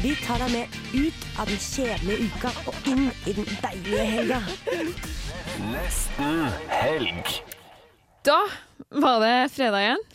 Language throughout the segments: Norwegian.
Vi tar deg med ut av den kjedelige uka og inn i den deilige helga. Nesten helg. Da var det fredag igjen.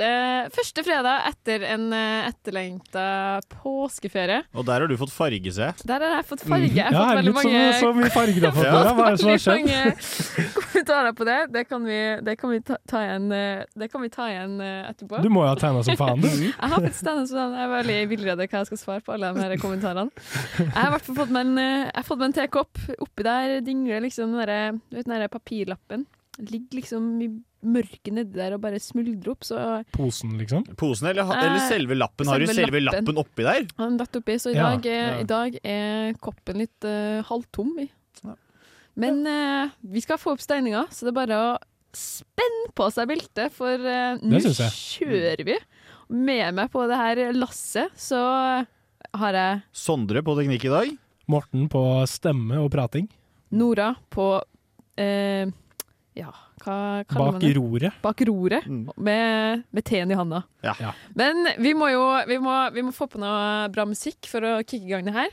Første, første fredag etter en uh, etterlengta påskeferie. Og der har du fått farge, se. Der har jeg fått farge. Jeg har Ja, fått veldig mange så, så mye fått. Ja. Hva er det som har skjedd? kommentarer på det. Det kan vi, det kan vi ta, ta igjen, eh, det kan vi ta igjen eh, etterpå. Du må jo ha tegna som faen, du. Jeg har faktisk tegnet faen. jeg er veldig villredd hva jeg skal svare på alle de her kommentarene. Jeg har i hvert fall fått meg en, eh, jeg har fått meg en tekopp. Oppi der dingler liksom den derre- du vet, den der papirlappen. Ligger liksom i mørket nedi der og bare smuldre opp. Så Posen, liksom. Posen eller, Eh, eller selve lappen? Har du selve selve lappen. lappen oppi der? Den datt oppi, så i dag, er, ja. i dag er koppen litt uh, halvtom. i. Ja. Men uh, vi skal få opp steininga, så det er bare å spenne på seg beltet, for uh, nå kjører vi. Med meg på det her lasset så har jeg Sondre på teknikk i dag. Morten på stemme og prating. Nora på eh, Ja, hva kaller man Bak det? roret. Bak roret, Mm. med, med teen i handa. Ja. Ja. Men vi må jo vi må, vi må få på noe bra musikk for å kicke i gang det her.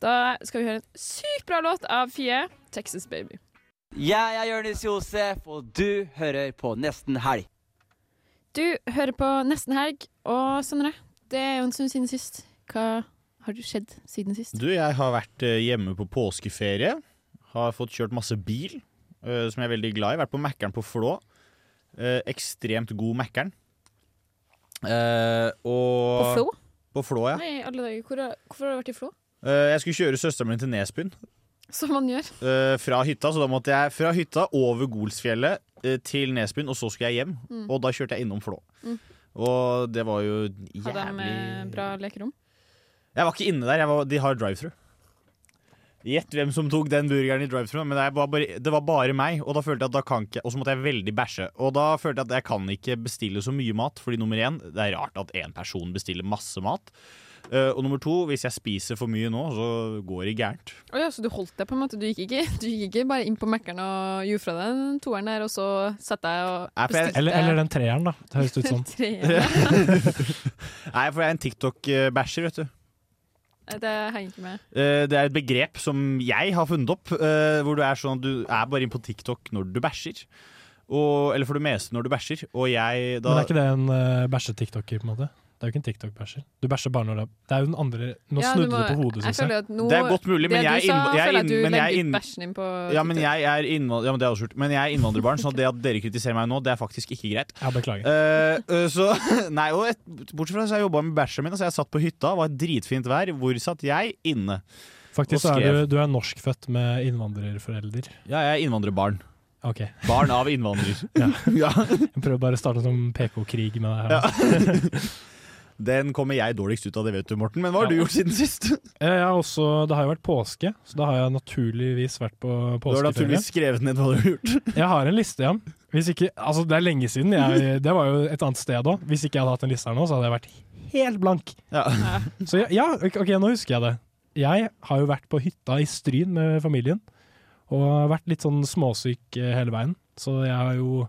Da skal vi høre en sykt bra låt av Fie, 'Texas Baby'. Jeg er Jonis Josef, og du hører på Nesten helg. Du hører på Nesten Helg, og Sondre, det er jo en stund siden sist. Hva har du skjedd siden sist? Du, jeg har vært eh, hjemme på påskeferie. Har fått kjørt masse bil, eh, som jeg er veldig glad i. Vært på Mækkern på Flå. Uh, ekstremt god Mækkern. Uh, og På Flå? På Flå, ja. Nei, alle dager. Hvor, hvorfor har du vært i Flå? Jeg skulle kjøre søsteren min til Nesbyen Som man gjør. fra hytta, så da måtte jeg fra hytta over Golsfjellet til Nesbyen, og så skulle jeg hjem. Mm. Og da kjørte jeg innom Flå. Mm. Og det var jo de jævlig eh, bra lekerom? Jeg var ikke inne der. Var, de har drive-thru. Gjett hvem som tok den burgeren i drive-thru. Men det var, bare, det var bare meg, og da følte jeg at da kan ikke Og så måtte jeg veldig bæsje. Og da følte jeg at jeg kan ikke bestille så mye mat, fordi nummer én, det er rart at én person bestiller masse mat. Uh, og nummer to, hvis jeg spiser for mye nå, så går det gærent. Oh ja, så du holdt deg på en måte? Du gikk ikke, du gikk ikke bare inn på Mækkern og gjorde fra deg den toeren der, og så satte deg og bestilte Eller, eller den treeren, da. Det høres ut sånn. Nei, for jeg er en TikTok-bæsjer, vet du. Det henger ikke med. Eh, Det er et begrep som jeg har funnet opp, eh, hvor du er sånn du er bare inne på TikTok når du bæsjer. Og, eller for det meste når du bæsjer. Og jeg da Men er ikke det en uh, bæsje-tiktoker, på en måte? Det er jo ikke en TikTok-bæsjer. Du bæsjer bare når det er Det er jo den andre Nå Ja, snudde må- du på hodet, jeg syns jeg. jeg. nå, Det er godt mulig, men jeg er sa, jeg inn- jeg er legger inn- din på Ja, men jeg er, innvandrer, ja, men det er også skjult. men jeg er innvandrerbarn, så det at dere kritiserer meg nå, det er faktisk ikke greit. Ja, beklager. Eh, eh, så, nei, og et, Bortsett fra det så jeg jobba med bæsjen min. Altså jeg satt på hytta, var et dritfint vær. Hvor satt jeg? Inne. Faktisk så er du, du er norskfødt med innvandrerforelder. Ja, jeg er innvandrerbarn. Okay. Barn av innvandrer. Ja. ja. Jeg prøver bare å starte som PK-krig med deg her. Ja. Den kommer jeg dårligst ut av, det vet du, Morten. Men hva har du gjort siden sist? Jeg har også, det har jo vært påske, så da har jeg naturligvis vært på Du har påskeferie. naturligvis skrevet ned hva du har gjort. Jeg har en liste, ja. Hvis ikke, altså det er lenge siden. Jeg, det var jo et annet sted òg. Hvis ikke jeg hadde hatt en liste her nå, så hadde jeg vært helt blank. Ja. Så ja, ja, ok, nå husker jeg det. Jeg har jo vært på hytta i Stryn med familien, og vært litt sånn småsyk eh, hele veien. Så jeg har jo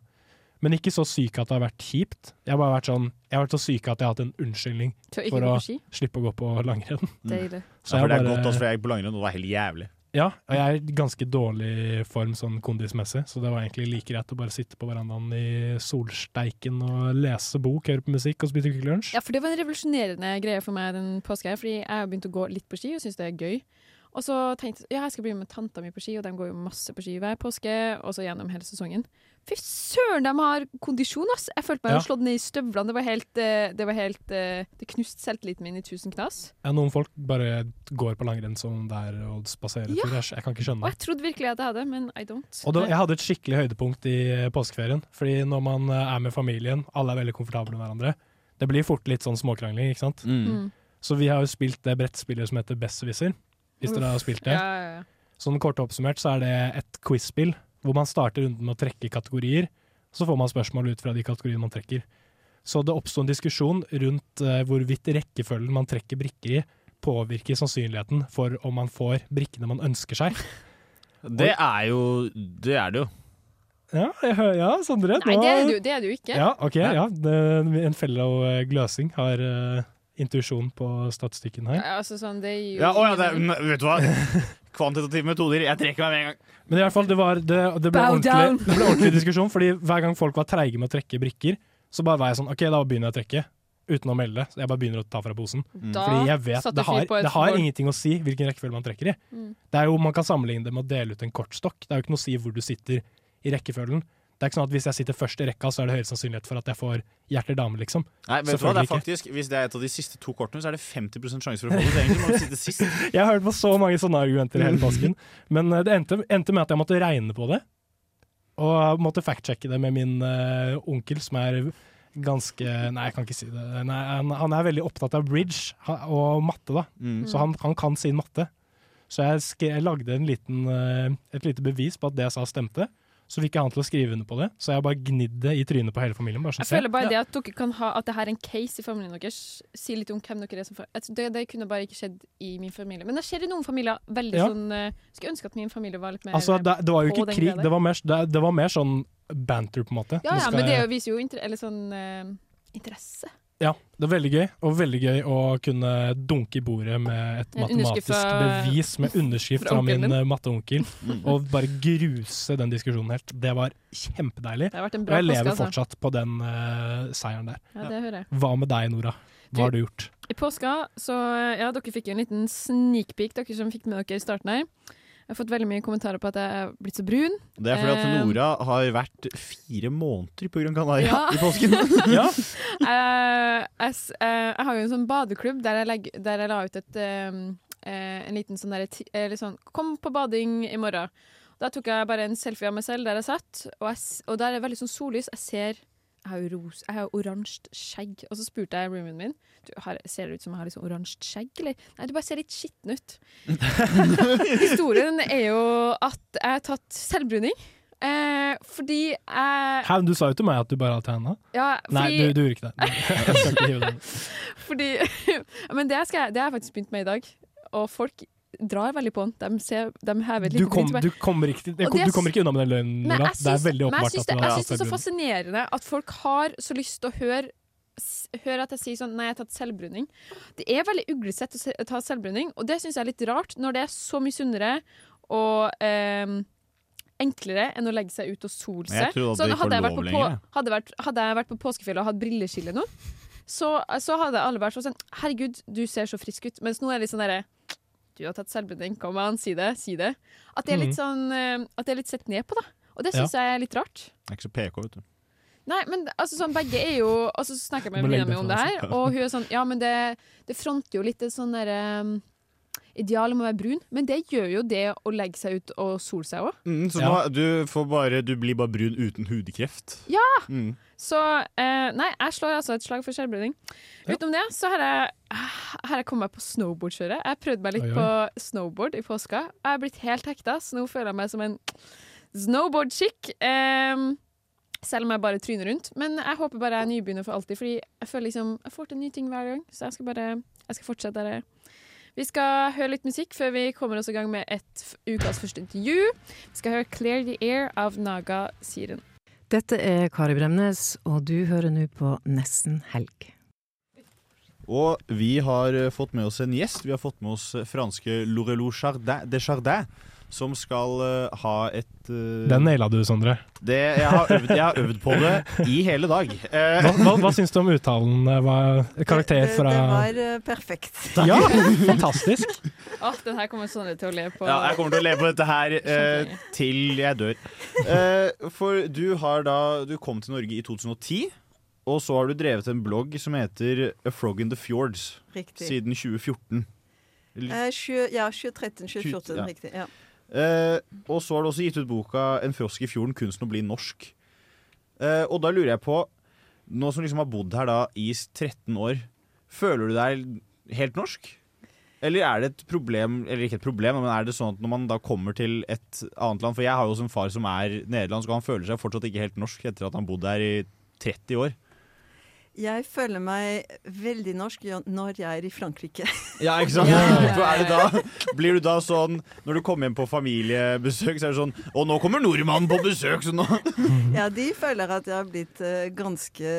Men ikke så syk at det har vært kjipt. Jeg har bare vært sånn Jeg har vært så syk at jeg har hatt en unnskyldning å for å slippe å gå på langrenn. Deilig. Så Ja, for det er bare- godt, også, for jeg gikk på langrenn, og det var helt jævlig. Ja, og jeg er i ganske dårlig form sånn kondismessig, så det var egentlig like greit å bare sitte på verandaen i solsteiken og lese bok, høre på musikk og spise Kvikk Lunsj. Ja, for det var en revolusjonerende greie for meg den påska her, fordi jeg har begynt å gå litt på ski og syns det er gøy. Og så tenkte jeg ja, jeg skal bli med tanta mi på ski, og de går jo masse på ski hver påske, og så gjennom hele sesongen. Fy søren, de har kondisjon, ass! Jeg følte meg Ja. slått ned i støvlene. Det var helt eh, Det, var helt, eh, det knuste selvtilliten min i tusen knas. Ja, noen folk bare går på langrenn som det er å spasere Ja. Jeg, kan ikke skjønne Og det. jeg trodde virkelig at jeg hadde, men I don't. Og da, jeg hadde et skikkelig høydepunkt i eh, påskeferien. Fordi når man er med familien, alle er veldig komfortable med hverandre. Det blir fort litt sånn småkrangling, ikke sant? Mm. Så vi har jo spilt det brettspillet som heter Besserwisser. Hvis dere har spilt det. Ja, ja, ja. Sånn kort oppsummert så er det et quiz-spill hvor man starter runden med å trekke kategorier. Så får man spørsmål ut fra de kategoriene man trekker. Så det oppsto en diskusjon rundt uh, hvorvidt rekkefølgen man trekker brikker i, påvirker sannsynligheten for om man får brikkene man ønsker seg. Det er jo Det er det jo. Ja, jeg ja Sondre. Nei, nå- det er det det er du ikke. Ja, ok, ja. Det, en fellow eh, Gløsing har uh, intuisjon på statistikken her. Ja, altså sånn, det gir jo Ja, å, ja, det, vet du hva? Kvantitative metoder. Jeg trekker meg med en gang. Men i hvert fall, det, var, det, det, ble ordentlig, det ble ordentlig diskusjon, fordi hver gang folk var treige med å trekke brikker, så bare var jeg sånn OK, da begynner jeg å trekke. Uten å melde. Så jeg bare begynner å ta fra posen. Da Fordi jeg vet det har, det har ingenting å si hvilken rekkefølge man trekker i. Mm. Det er jo, Man kan sammenligne det med å dele ut en kortstokk. Det er jo ikke noe å si hvor du sitter i rekkefølgen. Det er ikke sånn at Hvis jeg sitter først i rekka, så er det høyere sannsynlighet for at jeg får hjerter-dame, liksom. Nei, vet du hva? Det er faktisk, Hvis det er et av de siste to kortene, så er det 50% sjanse for å få det. Egentlig må du sitte sist. Jeg har hørt på så mange sånne argumenter i hele påsken, men eh, det endte, endte med at jeg måtte regne på det. Og måtte fact-sjekke det med min uh, onkel, som er ganske Nei, jeg kan ikke si det. Nei, han, han er veldig opptatt av bridge og matte, da. Mm. Så han, han kan sin matte. Så jeg, skre, jeg lagde en liten, eh, et lite bevis på at det jeg sa stemte. Så fikk jeg han til å skrive under på det. Så jeg bare gnidd det i trynet på hele familien. Bare sånn, Jeg føler bare Ja. det at dere kan ha At det her er en case i familien deres, sier litt om hvem dere er som det, det kunne bare ikke skjedd i min familie. Men det skjer i noen familier veldig Ja. sånn uh, Skulle ønske at min familie var litt mer Altså, det, det var jo ikke krig, det var, mer, det, det var mer sånn banter, på en måte. Ja, ja, men det er viser jo inter eller sånn uh, interesse. Ja, det er veldig gøy, og veldig gøy å kunne dunke i bordet med et matematisk fra- bevis med underskrift fra fra min eh, matteonkel, Mm. og bare gruse den diskusjonen helt. Det var kjempedeilig. Det har vært en Og jeg påske, lever altså. fortsatt på den uh, seieren der. Ja, det hører jeg. Hva med deg, Nora? Hva har du gjort? I påska, så ja, dere fikk jo en liten sneak peek, dere som fikk med dere i starten her. Jeg har fått veldig mye kommentarer på at jeg er blitt så brun. Det er fordi at Eh, Nora har vært fire måneder på Gran Canaria Ja. i påsken. Ja, Eh, jeg, s- eh, jeg har jo en sånn badeklubb der jeg, legg, der jeg la ut et, en liten sånn derre sånn Kom på bading i morgen. Da tok jeg bare en selfie av meg selv der jeg satt, og, jeg, og der er det veldig sånn sollys. Jeg ser Jeg har jo oransje skjegg. Og så spurte jeg roomien min du, har, Ser det ut som jeg har sånn oransje skjegg, eller? Nei, du bare ser litt skitten ut. Historien er jo at jeg har tatt selvbruning. Eh, fordi jeg Hæ, du sa jo til meg at du bare har tegna. Ja, Nei, du, du gjorde ikke det. Fordi, men det, skal jeg, det har jeg faktisk begynt med i dag. Og folk drar veldig på den. De, ser, de hever et Du, lite kom, du, kommer ikke, er du kommer ikke unna med den løgnen, Nora. Det er veldig åpenbart. jeg syns det, jeg har det er så fascinerende at folk har så lyst til å høre s- at jeg sier sånn Nei, jeg har tatt selvbruning. Det er veldig uglesett å ta selvbruning, og det syns jeg er litt rart når det er så mye sunnere og eh, enklere enn å legge seg ut og sole seg. at Sånn, hadde, jeg vært på, på, hadde, vært, hadde jeg vært på påskefjellet og hatt brilleskille nå, så, så hadde alle vært sånn Herregud, du ser så frisk ut. Mens nå er det litt sånn derre Du har tatt selvbruning, kom an, si det, si det. At det er litt Mhm. sånn eh, At det er litt sett ned på, da. Og det syns jeg er litt rart. Det er ikke så PK, vet du. Nei, men altså sånn, begge er jo Og så snakker jeg med venninna mi om det det her, og hun er sånn Ja, men det, det fronter jo litt det sånn derre um, ideal må være brun, men det gjør jo det å legge seg ut og sole seg òg. Mm, så Ja. nå, du, får bare, du blir bare brun uten hudkreft. Ja! Mm. Så eh, nei, jeg slår altså et slag for skjellbruning. Ja. Utenom det så har jeg, har jeg kommet meg på snowboardkjøret. Jeg prøvde meg litt Oi, oi. på snowboard i påska. Jeg er blitt helt hekta, så nå føler jeg meg som en snowboard-chick. Em, selv om jeg bare tryner rundt. Men jeg håper bare jeg er nybegynner for alltid, Fordi jeg føler liksom Jeg får til nye ting hver gang, så jeg skal bare Jeg skal fortsette der jeg er. Vi skal høre litt musikk før vi kommer oss i gang med et ukas første intervju. Vi skal høre 'Clear the Air' av Naga Siren. Dette er Kari Bremnes, og du hører nå på Nesten helg. Og vi har fått med oss en gjest. Vi har fått med oss franske Lorelou Chardin, de Chardin, som skal uh, ha et uh, Den naila du, Sondre. det, jeg, har øvd, jeg har øvd på det i hele dag. Uh, Hva, hva, hva syns du om uttalen? Var Hva, karakter fra det var eh, perfekt. Ja, fantastisk! Åh, den her kommer Sondre til å le på. ja, jeg kommer til å le på dette her til jeg dør. Eh, for du har da Du kom til Norge i 2010. Og så har du drevet en blogg som heter A Frog in the Fjords Riktig. siden 2014. Eh, tjue- ja, 2013, 2014, Ja. riktig. Ja. Eh, og så har du også gitt ut boka 'En frosk i fjorden kunsten å bli norsk'. Eh, og da lurer jeg på, nå som liksom har bodd her da i 13 år, føler du deg helt norsk? Eller er det et problem, eller ikke et problem, men er det sånn at når man da kommer til et annet land For jeg har jo også en far som er nederlandsk, og han føler seg fortsatt ikke helt norsk etter at han bodde her i 30 år. Jeg føler meg veldig norsk når jeg er i Frankrike. Ja, ikke sant? Ja, ja, er det da, blir du da sånn Når du kommer hjem på familiebesøk, så er det sånn Å, nå kommer nordmannen på besøk, så nå Ja, de føler at jeg har blitt eh, ganske,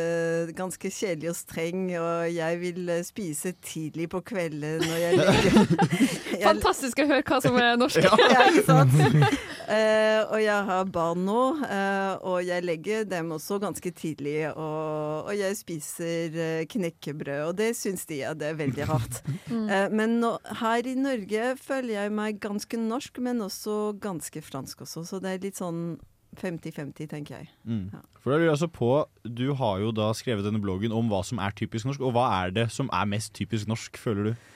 ganske kjedelig og streng, og jeg vil eh, spise tidlig på kvelden når jeg ligger jeg, Fantastisk å høre hva som er norsk. Ja, ikke sant? Uh, og jeg har barn nå, uh, og jeg legger dem også ganske tidlig. Og, og jeg spiser eh, knekkebrød, og det syns de at det er veldig rart. Mm. men nå, her i Norge føler jeg meg ganske norsk, men også ganske fransk også. Så det er litt sånn 50-50, tenker jeg. Mm. For da lurer jeg altså på Du har jo da skrevet denne bloggen om hva som er typisk norsk, og hva er det som er mest typisk norsk, føler du?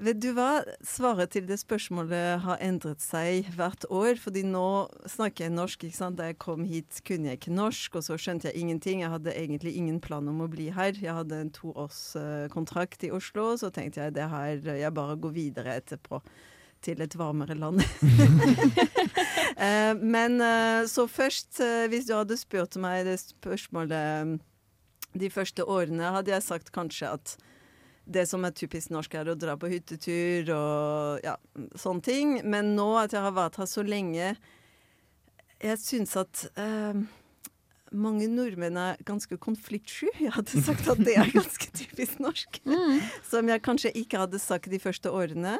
Vet du hva? Svaret til det spørsmålet har endret seg hvert år. fordi nå snakker jeg norsk. ikke sant? Da jeg kom hit, kunne jeg ikke norsk, og så skjønte jeg ingenting. Jeg hadde egentlig ingen plan om å bli her. Jeg hadde en toårskontrakt i Oslo, så tenkte jeg det her, jeg bare går videre etterpå. Til et varmere land. Eh, Men eh, så først, eh, hvis du hadde spurt meg det spørsmålet de første årene, hadde jeg sagt kanskje at det som er typisk norsk, er å dra på hyttetur og ja, sånne ting. Men nå at jeg har vært her så lenge, jeg syns at eh, mange nordmenn er ganske konfliktsky. Jeg hadde sagt at det er ganske typisk norsk. Som jeg kanskje ikke hadde sagt de første årene.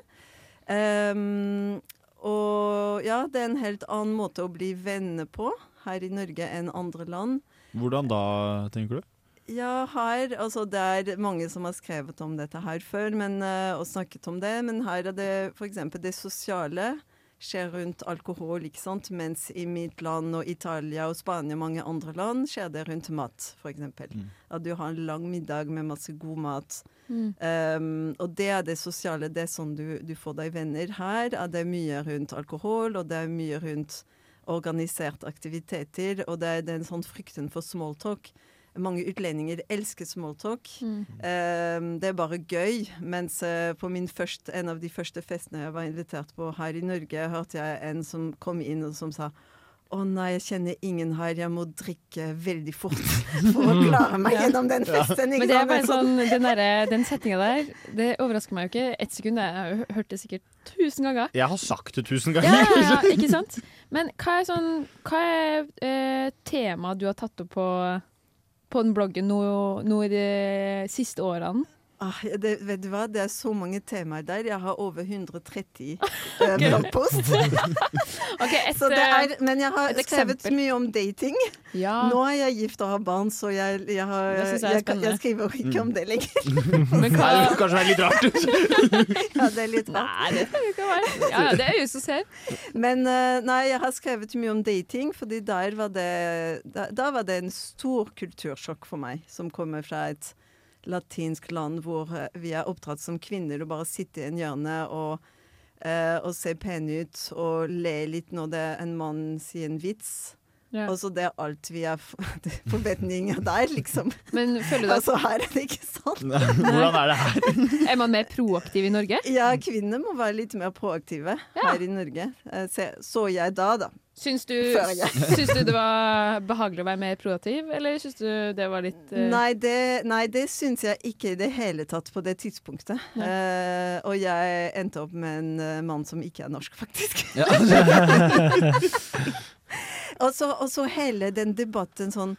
Um, og ja, det er en helt annen måte å bli venner på her i Norge enn andre land. Hvordan da, tenker du? Ja, her Altså, det er mange som har skrevet om dette her før men, eh, og snakket om det, men her er det f.eks. det sosiale skjer rundt alkohol, ikke sant? Mens i mitt land og Italia og Spania og mange andre land skjer det rundt mat, f.eks. Mm. At du har en lang middag med masse god mat. Mm. Um, og det er det sosiale, det er sånn du, du får deg venner. Her er det mye rundt alkohol, og det er mye rundt organiserte aktiviteter, og det er den sånn frykten for smalltalk. Mange utlendinger elsker smalltalk. Mm. Um, det er bare gøy. Mens uh, på min første, en av de første festene jeg var invitert på her i Norge, hørte jeg en som kom inn og som sa å nei, jeg kjenner ingen her, jeg må drikke veldig fort for å klare meg gjennom den festen. Men det er bare sånn, den, derre- den setninga der, det overrasker meg jo ikke ett sekund. Jeg har jo hørt det sikkert tusen ganger. Jeg har sagt det tusen Ja, ganger. ja, ja, ikke sant? Men hva er, sånn, hva er eh, temaet du har tatt opp på, på den bloggen nå, nå i de siste årene? Ah, det, vet du hva, det er så mange temaer der. Jeg har over 130 eh, bloggpost. okay, et, Så det er, eh, men jeg har skrevet eksempel. mye om dating. Ja. Nå er jeg gift og har barn, så jeg, jeg, har, Det jeg er jeg, jeg skriver ikke om det lenger. Men hva Det kanskje være litt rart. Ja, det er litt rart. Nei, det trenger ikke være. Ja, ja, det er øyet som ser. Men eh, nei, jeg har skrevet mye om dating, fordi der var det, da, da var det en stor kultursjokk for meg, som kommer fra et latinsk land hvor eh, vi er oppdratt som kvinner og bare sitter i en hjørne og, eh, og ser pene ut og le litt når det en mann sier en vits. Ja. Og så det er alt vi har forventninger der, liksom. Men føler du at Altså her er det ikke sånn. Hvordan er det her? er man mer proaktiv i Norge? Ja, kvinner må være litt mer proaktive Ja. her i Norge. Eh, Så jeg da, da. Syns du, syns du det var behagelig å være mer proaktiv, eller syns du det var litt uh... Nei, det, nei, det syns jeg ikke i det hele tatt på det tidspunktet. Uh, og jeg endte opp med en mann som ikke er norsk, faktisk. og, så, og så hele den debatten sånn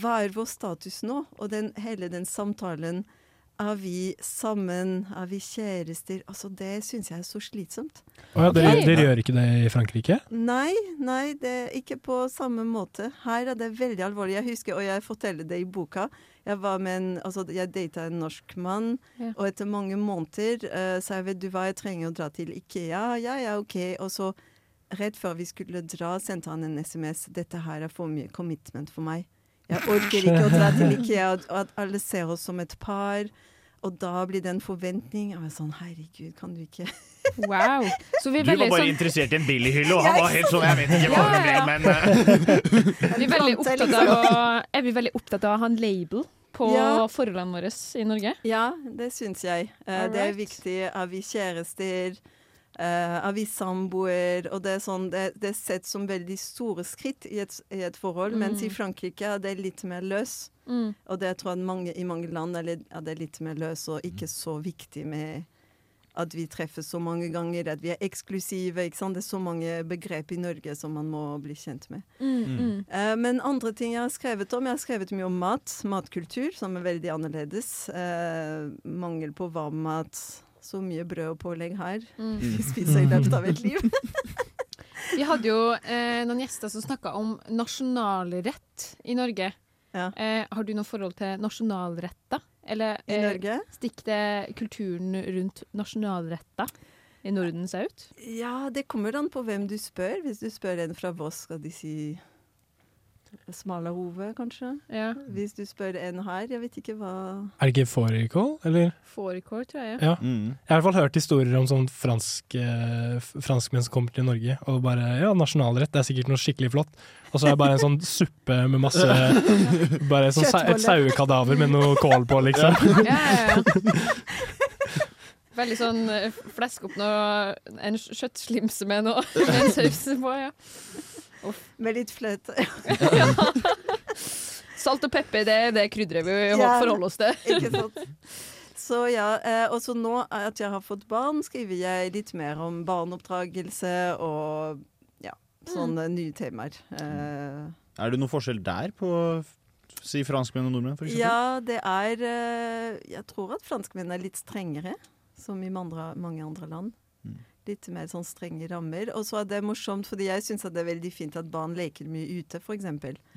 Hva er vår status nå? Og den, hele den samtalen Er vi sammen? Er vi kjærester? Altså, det syns jeg er så slitsomt. Oh, ja, dere, dere gjør ikke det i Frankrike? Nei, nei, det er ikke på samme måte. Her er det veldig alvorlig. Jeg husker, og jeg forteller det i boka, jeg var med en, altså jeg data en norsk mann, Ja. og etter mange måneder uh, sa jeg, vet du hva, jeg trenger å dra til Ikea. Ja, ja, ok. Og så rett før vi skulle dra, sendte han en SMS. Dette her er for mye commitment for meg. Jeg orker ikke å dra til Ikea, og at alle ser oss som et par. Og da blir det en forventning. Jeg var sånn, herregud, kan du ikke Wow. Så vi er Du var bare sånn, interessert i en billighylle, og han var helt sånn Jeg vet ikke hva det ble, men eh, vi er veldig opptatt av å, er vi veldig opptatt av å ha en label på Ja. forholdene våre i Norge? Ja, det syns jeg. Eh, det er viktig. Er vi kjærester? Eh, er vi samboer? Og det er, sånn, det, det er sett som veldig store skritt i et, i et forhold, mens i Mm. Frankrike er det litt mer løs. Mm. Og det tror jeg mange, i mange land er, litt, er det litt mer løs og ikke så viktig med at vi treffes så mange ganger, at vi er eksklusive. Ikke sant? Det er så mange begrep i Norge som man må bli kjent med. Mm, mm. Eh, men andre ting jeg har skrevet om Jeg har skrevet mye om mat, matkultur, som er veldig annerledes. Uh, mangel på varm mat. Så mye brød og pålegg her. Mm. Vi spiser i løpet av et liv. Vi hadde jo eh, noen gjester som snakka om nasjonalrett i Norge. Ja. Eh, har du noe forhold til nasjonalretter? Eller I eh, Norge? stikker det kulturen rundt nasjonalretter i Norden seg ut? Ja, det kommer an på hvem du spør. Hvis du spør en fra Voss, skal de si Smalahove, kanskje? Ja. Hvis du spør en her, jeg vet ikke hva Er det ikke fårikål, eller? Fårikål, tror jeg. Ja. Mm. Jeg har i hvert fall hørt historier om sånn fransk, eh, franskmenn som kommer til Norge, og bare Ja, nasjonalrett, det er sikkert noe skikkelig flott. Og så er det bare en sånn suppe med masse Bare sånn et sauekadaver med noe kål på, liksom. Ja, ja, ja. Veldig sånn eh, flesk opp noe En kjøttslimse med noe med en saus på, ja. Med litt fløte. Salt og pepper, det er det krydderet vi Ja. forholder oss til. Ikke sant? Så ja, eh, og så nå at jeg har fått barn, skriver jeg litt mer om barneoppdragelse og ja, sånne nye temaer. Eh, Er det noen forskjell der på si franskmenn og nordmenn, for eksempel? ja, det er eh, Jeg tror at franskmenn er litt strengere, som i mange andre land. Mm. Litt mer sånn strenge rammer. Og så er det morsomt, fordi jeg syns det er veldig fint at barn leker mye ute, f.eks.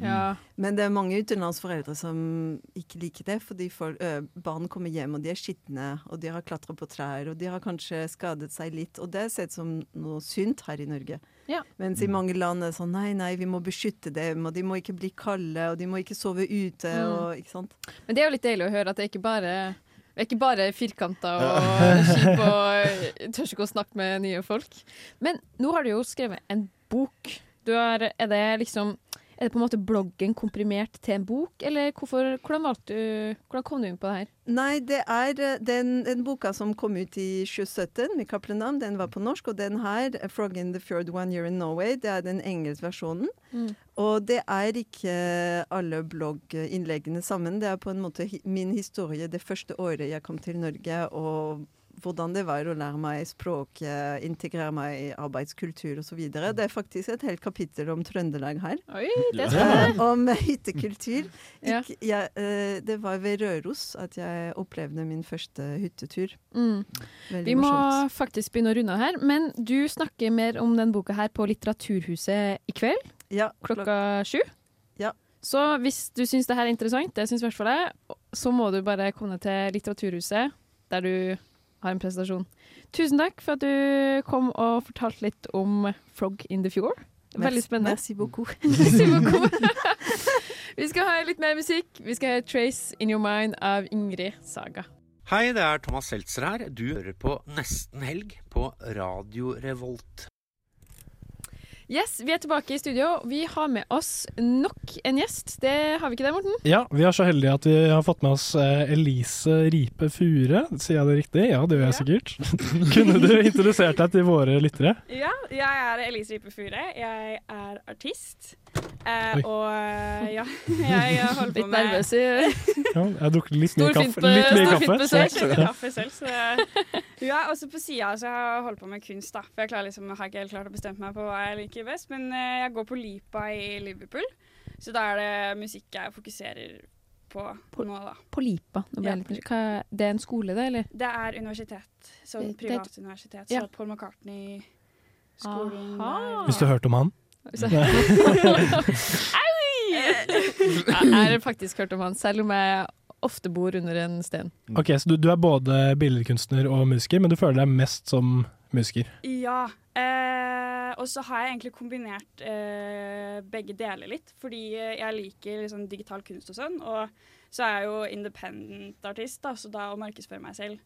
Ja. Men det er mange utenlandsforeldre som ikke liker det, fordi for, ø, barn kommer hjem og de er skitne, og de har klatra på trær, og de har kanskje skadet seg litt. Og det er sett som noe sunt her i Norge. Ja. Mens i mange land er det sånn nei, nei, vi må beskytte dem, og de må ikke bli kalde, og de må ikke sove ute, Mm. og ikke sant. Men det er jo litt deilig å høre at det ikke bare det er ikke bare firkanta og kjip og tør ikke å snakke med nye folk. Men nå har du jo skrevet en bok. Du har, er det liksom Er det på en måte bloggen komprimert til en bok, eller hvorfor, hvordan, valgte du, hvordan kom du inn på det her? Nei, det er eh, den, den boka som kom ut i 2017 med Kaplenam, den var på norsk, og den her, 'Frog in the Fjord One Year in Norway', det er den engelske versjonen. Mm. Og det er ikke alle blogginnleggene sammen. Det er på en måte min historie det første året jeg kom til Norge, og hvordan det var å lære meg språk, eh, integrere meg i arbeidskultur osv. Det er faktisk et helt kapittel om Trøndelag her. Oi, det er. Eh, om hyttekultur. Ja. Ikke, jeg, eh, det var ved Røros at jeg opplevde min første hyttetur. Mm. Vi må morsomt. faktisk begynne å runde av her, men du snakker mer om den boka her på Litteraturhuset i kveld. Ja, klokka sju. Ja. Så hvis du syns det her er interessant, det syns i hvert fall jeg, så må du bare komme til Litteraturhuset, der du har en presentasjon. Tusen takk for at du kom og fortalte litt om Frog in the Fjord. Veldig spennende. Merci beaucoup. Merci beaucoup. Vi skal ha litt mer musikk. Vi skal ha 'Trace In Your Mind' av Ingrid Saga. Hei, det er Thomas Seltzer her. Du hører på Nesten Helg på Radio Revolt. Yes, Vi er tilbake i studio. Vi har med oss nok en gjest. Det har vi ikke det, Morten? Ja, vi er så heldige at vi har fått med oss eh, Elise Ripe Fure. Sier jeg det riktig? Ja, det gjør jeg sikkert. Kunne du introdusert deg til våre lyttere? Ja, jeg er Elise Ripe Fure. Jeg er artist. Eh, og eh, ja, jeg, jeg holder på Litt med nervøs i Ja, jeg har drukket litt mye kaffe. Litt mye kaffe. besøk. så- Jeg kaffe selv, så det Ja, også på sida så har jeg holdt på med kunst, da. For jeg liksom, har ikke helt klart å bestemme meg på hva jeg liker best. Men eh, jeg går på Lipa i Liverpool, så da er det musikk jeg fokuserer på, nå, da. På Lipa. Nå ble jeg Ja. litt. Hva- Det er en skole, det, eller? Det er universitet. Sånn Det- det er privat universitet. Ja. Så Paul McCartney-skolen Hvis du har hørt om han? Så- Jeg har faktisk hørt om han, selv om jeg ofte bor under en sten. Ok, Så du, du er både billedkunstner og musiker, men du føler deg mest som musiker? Ja. Eh, og så har jeg egentlig kombinert eh, begge deler litt. Fordi eh, jeg liker liksom, digital kunst og sånn. Og så er jeg jo independent artist, da, så da å markedsføre meg selv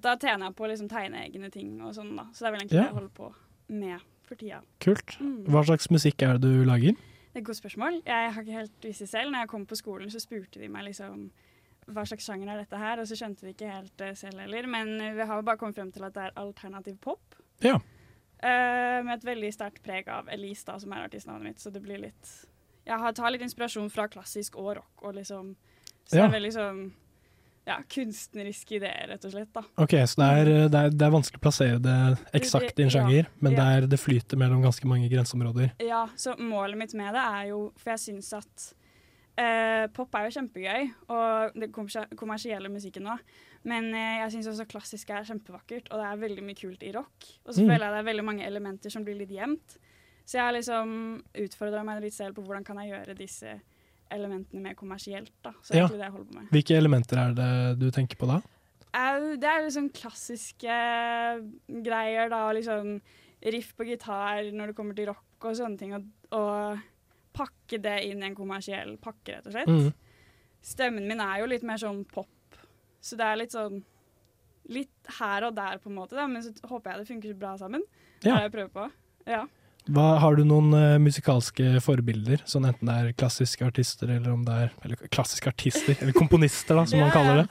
Da tjener jeg på å liksom, tegne egne ting og sånn, da. Så det er vel egentlig Ja. det jeg holder på med for tida. Kult. Mm. Hva slags musikk er det du lager? Det er et godt spørsmål. Jeg har ikke helt visst det selv. Når jeg kom på skolen, så spurte de meg liksom hva slags sjanger er dette her, og så skjønte vi ikke helt uh, selv heller. Men uh, vi har jo bare kommet frem til at det er alternativ pop. Ja. Uh, med et veldig sterkt preg av Elise, da, som er artistnavnet mitt, så det blir litt Jeg tar litt inspirasjon fra klassisk og rock, og liksom Så Ja. det er veldig sånn ja, kunstneriske ideer, rett og slett. da. Ok, så det er, det, er, det er vanskelig å plassere det eksakt i en Ja, sjanger, men ja. det, er, det flyter mellom ganske mange grenseområder. Ja, så målet mitt med det er jo For jeg syns at eh, pop er jo kjempegøy, og den kommersie- kommersielle musikken òg. Men eh, jeg syns også klassisk er kjempevakkert, og det er veldig mye kult i rock. Og så Mm. føler jeg det er veldig mange elementer som blir litt gjemt. Så jeg har liksom utfordra meg litt selv på hvordan kan jeg gjøre disse elementene mer kommersielt. da. Så det er Ja. det jeg holder på med. Hvilke elementer er det du tenker på da? Det er liksom klassiske greier, da. Liksom riff på gitar når det kommer til rock og sånne ting. Og, og pakke det inn i en kommersiell pakke, rett og slett. Mm. Stemmen min er jo litt mer sånn pop, så det er litt sånn Litt her og der, på en måte, da, men så håper jeg det funker bra sammen. Det Ja. Det har jeg prøvd på. Ja. Hva, har du noen uh, musikalske forbilder, sånn enten det er klassiske artister eller om det er eller klassiske artister, eller komponister, da, som man kaller det?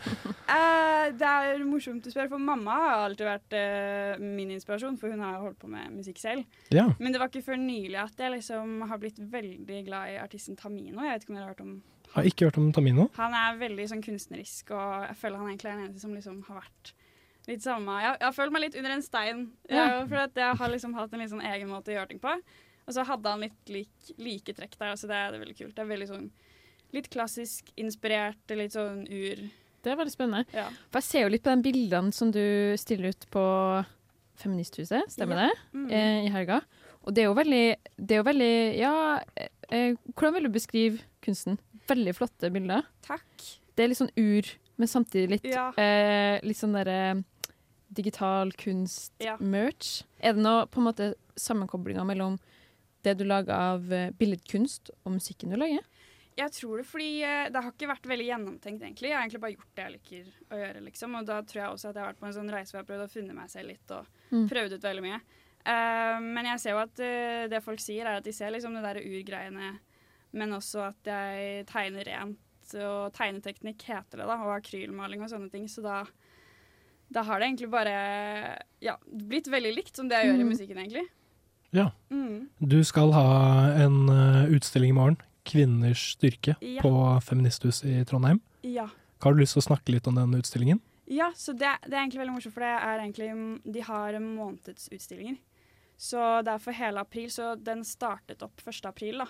Uh, det er morsomt å spørre, for mamma har alltid vært uh, min inspirasjon, for hun har holdt på med musikk selv. Ja. Men det var ikke før nylig at jeg liksom har blitt veldig glad i artisten Tamino. Jeg vet ikke om dere har hørt om Har ikke hørt om Tamino. Han er veldig sånn kunstnerisk, og jeg føler han egentlig er den eneste som liksom har vært litt samme Jeg, jeg har følt meg litt under en stein, Ja. ja. for jeg har liksom hatt en litt sånn egen måte å gjøre ting på. Og så hadde han litt lik, like trekk der, så det det er veldig kult. Det er veldig sånn litt klassisk inspirert, litt sånn ur Det er veldig spennende. Ja. For jeg ser jo litt på de bildene som du stiller ut på Feministhuset, stemmer Ja. det? Mm. Eh, I helga. Og det er jo veldig, det er jo veldig Ja, eh, eh, hvordan vil du beskrive kunsten? Veldig flotte bilder. Takk. Det er litt sånn ur, men samtidig litt, Ja. eh, litt sånn derre digital kunst-merch. Er det noe på en måte sammenkoblinga mellom det du lager av eh, billedkunst og musikken du lager? Jeg tror det fordi eh, det har ikke vært veldig gjennomtenkt, egentlig. Jeg har egentlig bare gjort det jeg liker å gjøre, liksom. Og da tror jeg også at jeg har vært på en sånn reise hvor jeg har prøvd å finne meg selv litt og Mm. prøvd ut veldig mye. Uh, men jeg ser jo at uh, det folk sier, er at de ser liksom det der urgreiene, men også at jeg tegner rent. Og tegneteknikk heter det, da, og akrylmaling og sånne ting. Så da, da har det egentlig bare ja, blitt veldig likt som det jeg gjør i Mm. musikken, egentlig. Ja. Mm. Du skal ha en eh, utstilling i morgen, 'Kvinners styrke', Ja. på Feministhuset i Trondheim. Ja. Har du lyst til å snakke litt om den utstillingen? Ja, så det, det er egentlig veldig morsomt, for det er egentlig, de har månedsutstillinger. Så det er for hele april, så den startet opp 1. april, da.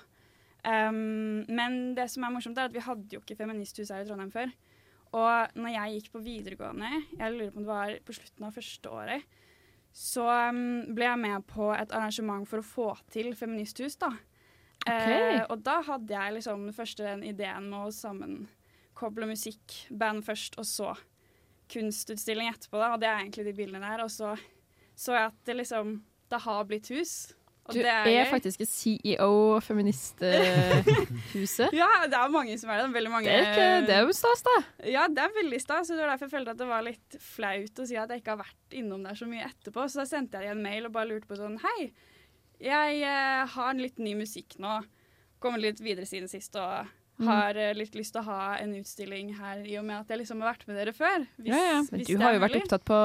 Um, men det som er morsomt, er at vi hadde jo ikke feministhus her i Trondheim før. Og når jeg gikk på videregående, jeg lurer på om det var på slutten av første året, så ehm, ble jeg med på et arrangement for å få til feministhus, da. Eh, og da hadde jeg liksom den første den ideen med å sammenkoble musikk, band først, og så kunstutstilling etterpå, da, og det er egentlig de bildene der. Og så så jeg at det liksom Det har blitt hus. Og Du det er, gøy. faktisk CEO Feministhuset. Ja, det er mange som er det. Veldig mange Det er ikke- det er jo stas, da. Ja, det er veldig stas. Det var derfor jeg følte at det var litt flaut å si at jeg ikke har vært innom der så mye etterpå. Så da sendte jeg en mail og bare lurte på sånn Hei, jeg har har litt ny musikk nå. Kommet litt videre siden sist og. Har eh, litt lyst til å ha en utstilling her i og med at jeg liksom har vært med dere før. Hvis, ja, ja. Men hvis du har jo vært opptatt på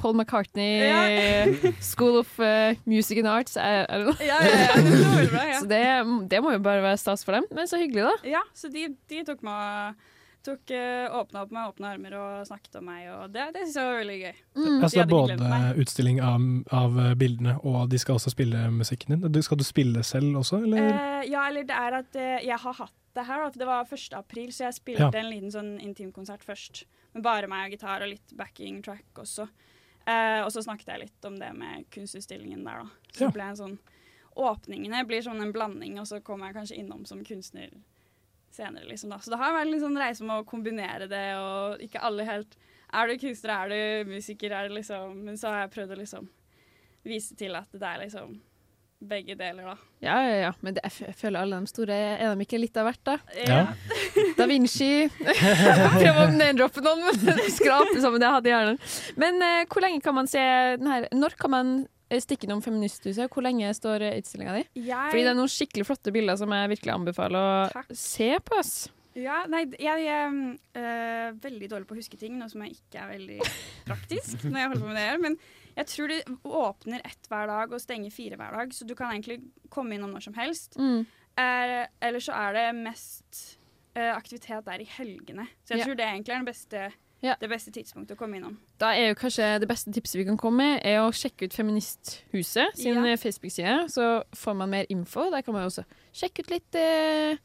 Paul McCartney Ja. School of eh, Music and Arts. Er, er det? Ja, ja, ja, det var bra, ja. Så det, det må jo bare være stas for dem. Men så hyggelig, da. Ja, så de, de tok meg tok, uh, åpna opp med åpne armer og snakket om meg, og det, det syns jeg var veldig gøy. Mm. De Altså, det er både utstilling av, av bildene, og de skal også spille musikken din. Du- Skal du spille selv også, eller? Uh, ja, eller det er at uh, jeg har hatt det her, da. for Det var 1. april, så jeg spilte Ja. en liten sånn intimkonsert først. Med bare meg og gitar og litt backing track også. Eh, og så snakket jeg litt om det med kunstutstillingen der, da. Så Ja. ble en sånn Åpningene blir sånn en blanding, og så kommer jeg kanskje innom som kunstner senere, liksom. da. Så det har vært en sånn reise med å kombinere det, og ikke alle helt Er du kunstner, er du musiker, er det liksom Men så har jeg prøvd å liksom vise til at det er liksom begge deler, da. Ja, ja, ja. Men det, jeg, føler alle de store Er de ikke litt av hvert, da? Ja. Da Vinci Prøv å name-droppe noen, men skrape sammen det jeg hadde i hjernen. Men eh, hvor lenge kan man se den her Når kan man eh, stikke innom Feministhuset. Hvor lenge står utstillinga di? Jeg- Fordi det er noen skikkelig flotte bilder som jeg virkelig anbefaler å se på. oss. Ja, nei, jeg er eh, veldig dårlig på å huske ting, noe som jeg ikke er veldig praktisk når jeg holder på med det her. Men jeg tror det åpner ett hver dag og stenger fire hver dag, så du kan egentlig komme innom når som helst. Mm. Eh, eller så er det mest eh, aktivitet der i helgene. Så jeg Ja. tror det egentlig er den beste, det beste tidspunktet å komme innom. Da er jo kanskje det beste tipset vi kan komme med, er å sjekke ut Feministhuset sin Ja. eh, Facebook-side. Så får man mer info. Der kan man også sjekke ut litt eh,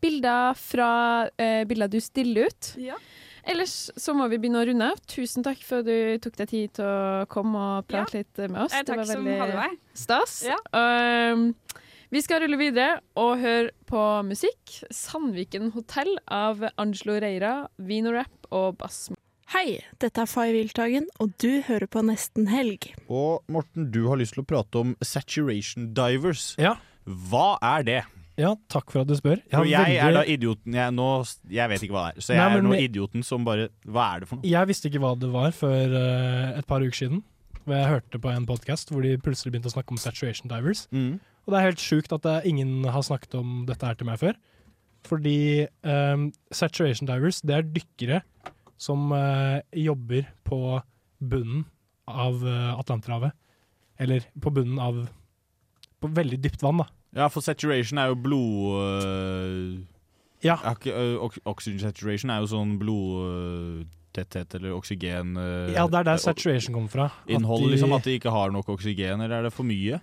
bilder fra eh, bilder du stiller ut. Ja. Ellers så må vi begynne å runde av. Tusen takk for at du tok deg tid til å komme og prate litt med oss. Eh, takk var veldig stas. Ja. Um, vi skal rulle videre og høre på musikk. Sandviken hotell av Angelo Reira, Vinorap og Bass. Hei, dette er Fay Wiltagen, og du hører på Nesten Helg. Og Morten, du har lyst til å prate om saturation divers. Ja. Hva er det? Ja, takk for at du spør. Jeg jeg er da idioten jeg, nå, jeg vet ikke hva det er. Så jeg Nei, er nå idioten som bare Hva er det for noe? Jeg visste ikke hva det var før uh, et par uker siden. Hvor jeg hørte på en podkast hvor de plutselig begynte å snakke om saturation divers. Mm. Og det er helt sjukt at ingen har snakket om dette her til meg før. Fordi um, saturation divers, det er dykkere som uh, jobber på bunnen av uh, Atlanterhavet. Eller på bunnen av På veldig dypt vann, da. Ja, for saturation er jo blod... øh, Ja. øh, ox- oxygen saturation er jo sånn blodtetthet eller oksygen... øh, Ja, det er der saturation kommer fra. Innholdet, de- liksom? At de ikke har nok oksygen, eller er det for mye?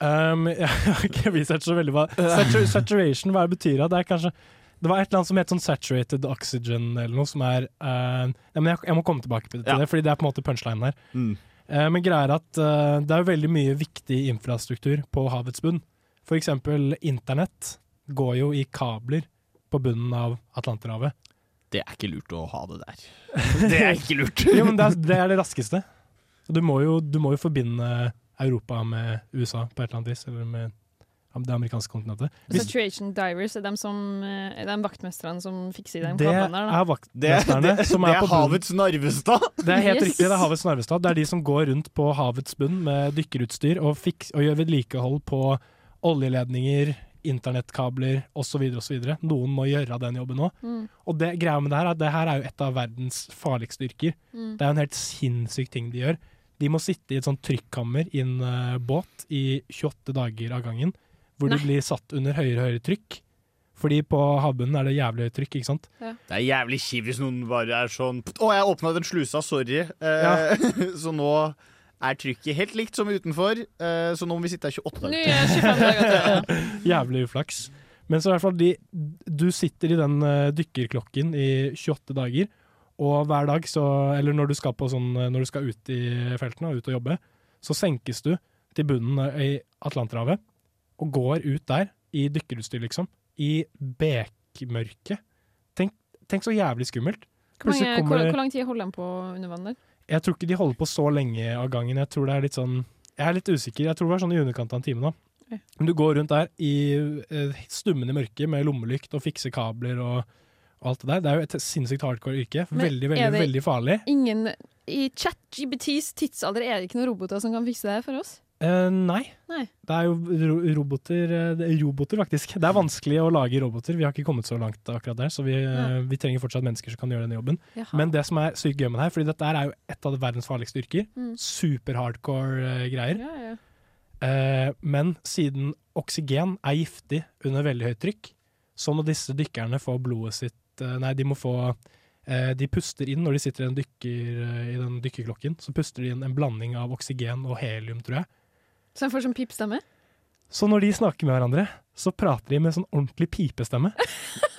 Um, jeg har ikke researchet så veldig hva Satur Saturation, hva det betyr det? Er kanskje Det var et eller annet som het sånn saturated oxygen eller noe, som er uh, ja, men jeg, jeg må komme tilbake til Ja. det, fordi det er på en måte punchlinen her. Mm. Uh, men greia er at uh, det er jo veldig mye viktig infrastruktur på havets bunn. For eksempel internett går jo i kabler på bunnen av Atlanterhavet. Det er ikke lurt å ha det der. Det er ikke lurt. jo, men det er, det er det raskeste. Du må, jo, du må jo forbinde Europa med USA på et eller annet vis, eller med det amerikanske kontinentet. Hvis, Situation divers er de, som, eh, er de vaktmesterne som fikser de det kablene der. Det er vaktmesterne Det- som det er på havets Narvestad! Det er helt Yes. riktig, det er havets Narvestad. Det er de som går rundt på havets bunn med dykkerutstyr og, fiks, og gjør vedlikehold på oljeledninger, internettkabler osv. osv. Noen må gjøre den jobben òg. Mm. Og det greia med det her er at det her er jo et av verdens farligste yrker. Mm. Det er jo en helt sinnssyk ting de gjør. De må sitte i et sånt trykkammer i en uh, båt i 28 dager av gangen, hvor Nei. de blir satt under høyere og høyere trykk. Fordi på havbunnen er det jævlig høyt trykk, ikke sant? Det er jævlig kjipt hvis noen bare er sånn Å, jeg åpna den slusa, sorry. Eh, så nå er trykket helt likt som utenfor, eh, så nå må vi sitte her 28 dager. Nye 25 dager til. Jævlig uflaks. Men så i hvert fall, de, du sitter i den eh, dykkerklokken i 28 dager, og hver dag, så, eller når du skal, på sånn, eh, når du skal ut i feltene og ut og jobbe, så senkes du til bunnen eh, i Atlanterhavet og går ut der i dykkerutstyr, liksom. I bekmørket. Tenk, tenk så jævlig skummelt. Hvor, mange, kommer hvor, hvor lang tid holder den på under vann der? Jeg tror ikke de holder på så lenge av gangen. Jeg tror det er litt sånn Jeg er litt usikker. Jeg tror det var sånn i underkant av en time, nå. Men du går rundt der i eh, stummende mørke med lommelykt og fikser kabler og, alt det der. Det er jo et sinnssykt hardcore yrke. Veldig, veldig, veldig farlig. Ingen I ChatGBTs tidsalder er det ikke noen roboter som kan fikse det her for oss? Eh, nei. Nei. Det er jo ro roboter eh, det er Roboter, faktisk. Det er vanskelig å lage roboter. Vi har ikke kommet så langt akkurat der, så vi, eh, vi trenger fortsatt mennesker som kan gjøre denne jobben. Jaha. Men det som er sykt gøy med det her, fordi dette er jo et av verdens farligste yrker. Mm. Super hardcore eh, greier. Ja, ja. Uh, men siden oksygen er giftig under veldig høyt trykk, så må disse dykkerne få blodet sitt Nei, de må få De puster inn når de sitter i den, dykker, i den dykkerklokken. Så puster de inn en blanding av oksygen og helium, tror jeg. Så han får sånn pipestemme? Så når de snakker med hverandre, så prater de med sånn ordentlig pipestemme.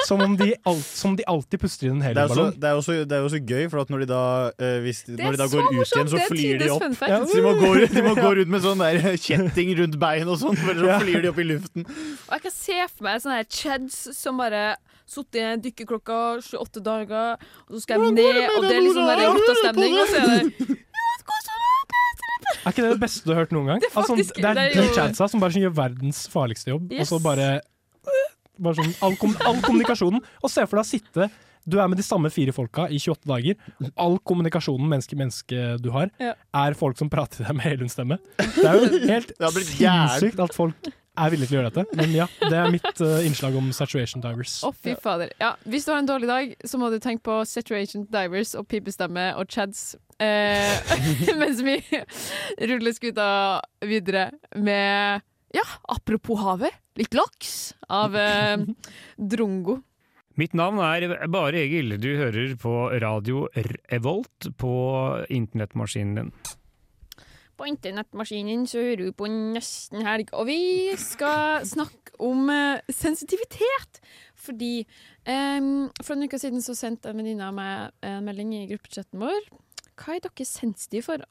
Som om de, alt, som de alltid puster inn en Det er, heliumballong. det, er jo så, det er jo så gøy, for at når de da, eh, hvis, når de da går ut morsomt, igjen, så flyr de opp. Ja, så de må, gå, de må gå rundt med sånn der kjetting rundt bein og sånn, for så flyr de opp i luften. Og jeg kan se for meg sånne her chads som bare sittet i en dykkerklokka 28 dager, og så skal jeg ned, og det er liksom der rottastemning, og så er det Er ikke det det beste du har hørt noen gang? Det er altså, det er det er de chadsa som bare gjør verdens farligste jobb, og så bare Bare sånn all, kom, all kommunikasjonen. Og se for deg å sitte Du er med de samme fire folka i 28 dager. All kommunikasjonen menneske-menneske du har, Ja. er folk som prater til deg med helhundsstemme. Det er jo helt sinnssykt at folk er villig til å gjøre dette. Men ja, det er mitt uh, innslag om saturation divers. Å, fy fader. Ja, hvis du har en dårlig dag, så må du tenke på Saturation Divers og pipestemme og chads. Eh, mens vi ruller skuta videre med Ja, apropos havet, litt laks av eh, Drongo. Mitt navn er Bare Egil. Du hører på radio Revolt på internettmaskinen din. På internettmaskinen så hører du på Nesten helg, og vi skal snakke om uh, sensitivitet. Fordi um, for en uke siden så sendte en venninne av meg en melding i gruppechatten vår. Hva er dere sensitive for?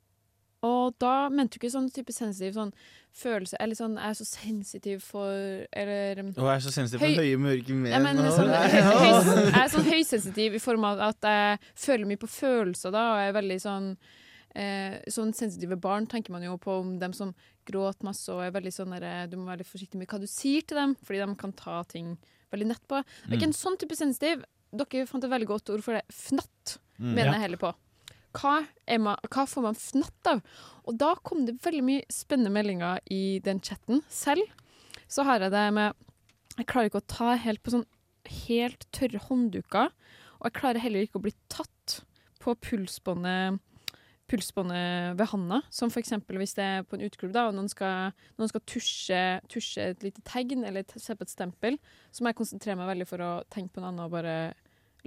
Og da mente du ikke sånn type sensitiv sånn følelse Eller sånn jeg er så sensitiv for Eller Å, jeg er så sensitiv for Høy- høye, mørke menn. Ja, men sånn, høy, høy, jeg er sånn høysensitiv i form av at jeg føler mye på følelser da, og jeg er veldig sånn eh, Sånn sensitive barn tenker man jo på om dem som gråter masse og er veldig sånn der, eh, Du må være litt forsiktig med hva du sier til dem, fordi de kan ta ting veldig nett på. Er ikke Mm. en sånn type sensitiv. Dere fant et veldig godt ord for det. Fnatt, Mm. mener Ja. jeg heller på. Hva, man, hva får man fnatt av? Og da kom det veldig mye spennende meldinger i den chatten. Selv så har jeg det med Jeg klarer ikke å ta helt på sånn helt tørre håndduker. Og jeg klarer heller ikke å bli tatt på pulsbåndet pulsbåndet ved handa, som f.eks. hvis det er på en uteklubb da, og noen skal, noen skal tusje, tusje et lite tegn eller se på et stempel, så må jeg konsentrere meg veldig for å tenke på noe annet og bare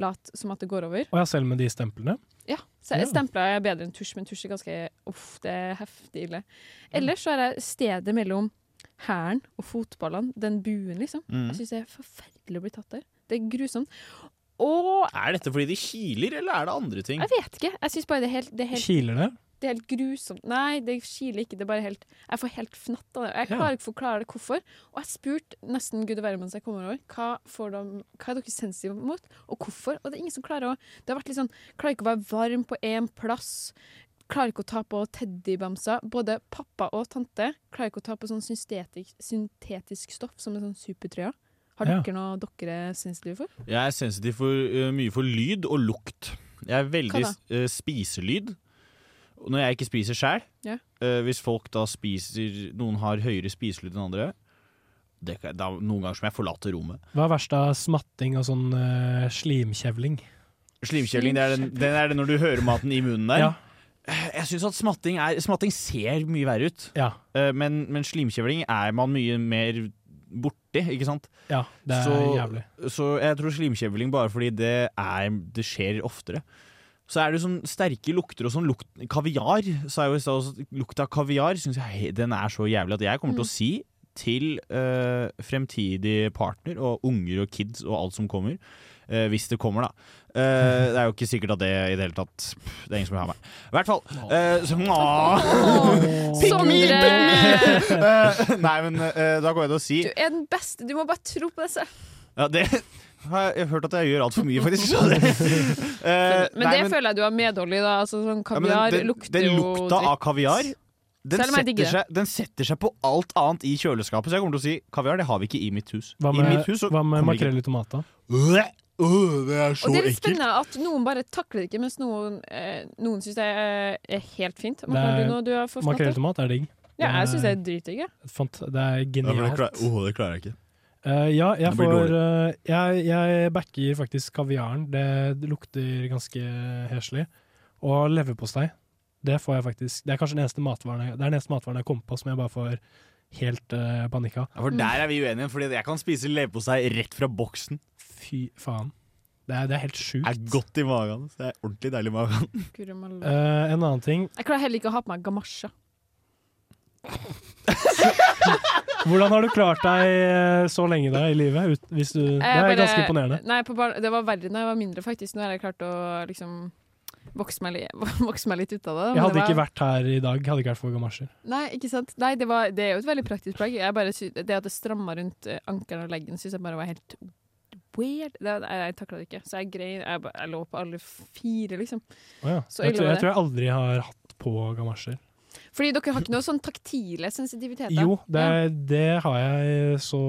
late som at det går over. Og jeg selv med de stemplene. Ja, så Ja. Stempler er bedre enn tusj, men tusj er ganske Uff, det er heftig ille. Ellers så er det stedet mellom hæren og fotballene, den buen, liksom. Mm. Jeg syns det er forferdelig å bli tatt der. Det er grusomt. Og Er dette fordi de kiler, eller er det andre ting? jeg vet ikke. Jeg syns bare det er helt, det er helt Kiler det? Det er helt grusomt. Nei, det kiler ikke. Det er bare helt Jeg får helt fnatt av det. Jeg Ja. klarer ikke å forklare det hvorfor. Og jeg spurte nesten gud og hvermann mens jeg kommer over, hva, får de, hva er dere sensitive mot, og hvorfor? Og det er ingen som klarer å Det har vært litt sånn Klarer ikke å være varm på én plass. Klarer ikke å ta på teddybamser. Både pappa og tante klarer ikke å ta på sånn syntetisk, syntetisk stoff som er sånn supertrøya. Har Ja. dere noe dere er sensitive for? Jeg er sensitiv for, uh, mye for lyd og lukt. Jeg er veldig uh, spiselyd. Når jeg ikke spiser sjæl, Ja. uh, hvis folk da spiser Noen har høyere spiselyd enn andre, det, er da, noen ganger som jeg forlater rommet. Hva er verst av smatting og sånn uh, slimkjevling? Slimkjevling, det er, den, den er det når du hører maten i munnen der. Ja. Jeg syns at smatting, er, smatting ser mye verre ut. Eh, Men, men slimkjevling er man mye mer borti, ikke sant? Ja, det er så, jævlig. Så jeg tror slimkjevling bare fordi det, er, det skjer oftere. Så er det sånn sterke lukter og sånn lukt Kaviar, sa jeg jo i stad. Lukta av kaviar syns jeg den er så jævlig at jeg kommer til å Mm. si til øh, fremtidig partner og unger og kids og alt som kommer, eh, hvis det kommer, da. Eh, det er jo ikke sikkert at det i det hele tatt pff, Det er ingen som vil ha meg. I hvert fall. eh, så, nei, men da går jeg til å si Du er den beste. Du må bare tro på det selv. ja, det har jeg hørt at jeg gjør altfor mye, faktisk. Det, Eh, Men nei, det føler jeg du har medhold i. da altså, sånn ja, Kaviar den, den, lukter den lukta av dritt. kaviar den setter, seg, den setter seg på alt annet i kjøleskapet. Så jeg kommer til å si kaviar det har vi ikke i mitt hus. Hva med, mitt hus så hva med makrell i tomat, da? Det er så Og det er litt ekkelt. spennende at noen bare takler det ikke, mens noen, eh, noen syns det er, er helt fint. Makrelltomat Det er- er digg. Ja, jeg syns det er dritdigg. det er Ja, genialt. det, klarer, åh, det klarer jeg ikke. Uh, ja, jeg får uh, jeg, jeg backer faktisk kaviaren. Det, det lukter ganske heslig. Og leverpostei. Det får jeg faktisk Det er kanskje den eneste matvaren jeg, det er den eneste matvaren jeg kommer på som jeg bare får helt uh, panikka. Ja, for der er vi uenige, Fordi jeg kan spise leverpostei rett fra boksen. Fy faen. Det er, det er helt sjukt. Det er godt i magen. så Det er ordentlig deilig i magen. uh. Eh, en annen ting Jeg klarer heller ikke å ha på meg gamasje. Hvordan har du klart deg eh, så lenge da i livet? Ut, hvis du, det er bare- ganske imponerende. Nei, på bar det var verre da jeg var mindre, faktisk. Nå har jeg klart å liksom vokse meg, li vokse meg litt ut av det. Jeg hadde det ikke var- vært her i dag, hadde ikke vært for gamasjer. Nei, ikke sant? Nei, det, var, det er jo et veldig praktisk plagg. Det at det stramma rundt eh, ankelen og leggen, syns jeg bare var helt weird. Det, jeg jeg takla det ikke. Så jeg grein jeg, jeg lå på alle fire, liksom. Oh, ja. Så jeg, tror, jeg tror jeg aldri har hatt på gamasjer. Fordi dere har ikke noe sånn taktile sensitiviteter? Jo, det, Ja. det har jeg så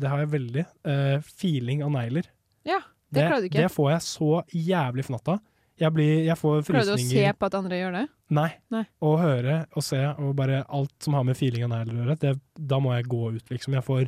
Det har jeg veldig. Uh, feeling av negler. Ja. Det klarer du ikke. Det får jeg så jævlig fnatt av. Jeg, blir, jeg får Klarer du å se på at andre gjør det? Nei. Nei. Å høre og se og bare alt som har med feelingen her å gjøre, da må jeg gå ut, liksom. Jeg får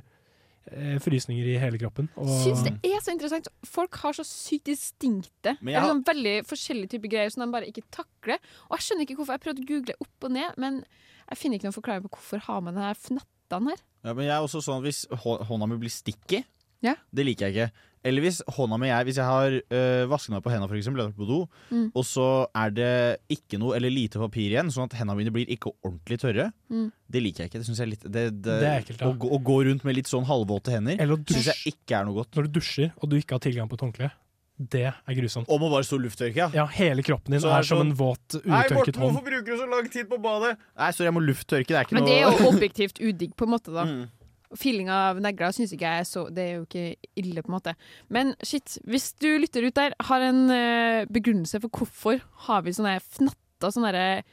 eh, frysninger i hele kroppen. Og Syns det er så interessant. Folk har så sykt distinkte Men jeg har- sånn veldig forskjellige typer greier som de bare ikke takler. Og jeg skjønner ikke hvorfor. Jeg prøvde å google opp og ned, men jeg finner ikke noen forklaring på hvorfor har man denne fnattene her. Ja, men jeg er også sånn at Hvis hånda mi blir sticky, Ja. det liker jeg ikke. Eller hvis hånda mi er Hvis jeg har øh, vasket meg på for eksempel, eller på do, Mm. og så er det ikke noe eller lite papir igjen, sånn at hendene mine blir ikke ordentlig tørre, Mm. det liker jeg ikke. Det synes jeg er litt Det, Det er ekkelt, å, gå- å gå rundt med litt sånn halvvåte hender Eller å syns jeg ikke er noe godt. Når du dusjer og du ikke har tilgang på et håndkle, det er grusomt. Og må bare stå lufttørke, ja. Ja, hele kroppen din Så er, er det som sånn, en våt, Nei, utørket Morten, hånd. hvorfor bruker du så lang tid på badet? Nei, sorry, jeg må lufttørke. Det er ikke Men noe det er jo objektivt udigg, på en måte, da. Mm. Feeling av negler syns ikke jeg er så Det er jo ikke ille, på en måte. Men shit, hvis du lytter ut der, har en uh, begrunnelse for hvorfor har vi sånne fnatter, sånne derre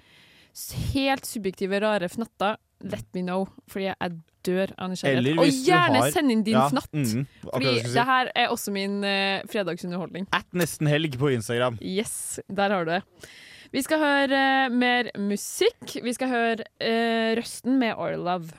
helt subjektive, rare fnatter, let me know. Fordi jeg dør av nysgjerrighet. Og gjerne har- send inn din Ja, fnatt. mm, fordi si. det her er også min uh, fredagsunderholdning. At nesten helg på Instagram. Yes, der har du det. Vi skal høre uh, mer musikk. Vi skal høre eh, Røsten med Our Love.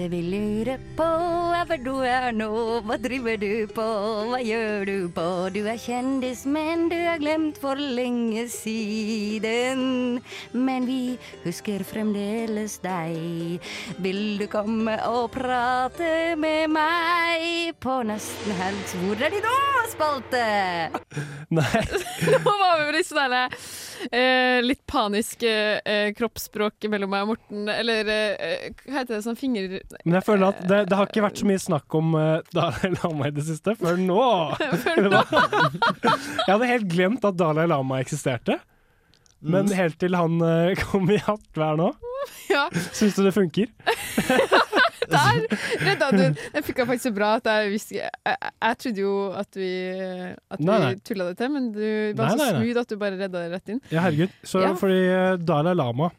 Det vi lurer på er hvor du er nå, hva driver du på, hva gjør du på? Du er kjendis, men du er glemt for lenge siden. Men vi husker fremdeles deg. Vil du komme og prate med meg på nesten helg? Hvor er de nå, spalte? Nei. Nå var vi litt sånn der, eh, litt panisk eh, eh, kroppsspråk mellom meg og Morten. Eller eh, hva heter det sånn finger... Men jeg føler at det, det har ikke vært så mye snakk om Dalai Lama i det siste, før nå. Før nå. jeg hadde helt glemt at Dalai Lama eksisterte. Men Mm. helt til han eh, kom i hattvær nå. Ja. Syns du det funker? Der redda du Den jeg faktisk så bra at jeg visste jeg, jeg, jeg trodde jo at vi, at Nei, nei. vi tulla det til, men du var Nei, så smooth at du bare redda det rett inn. Ja, herregud. Så, Ja. Fordi eh, Dalai Lama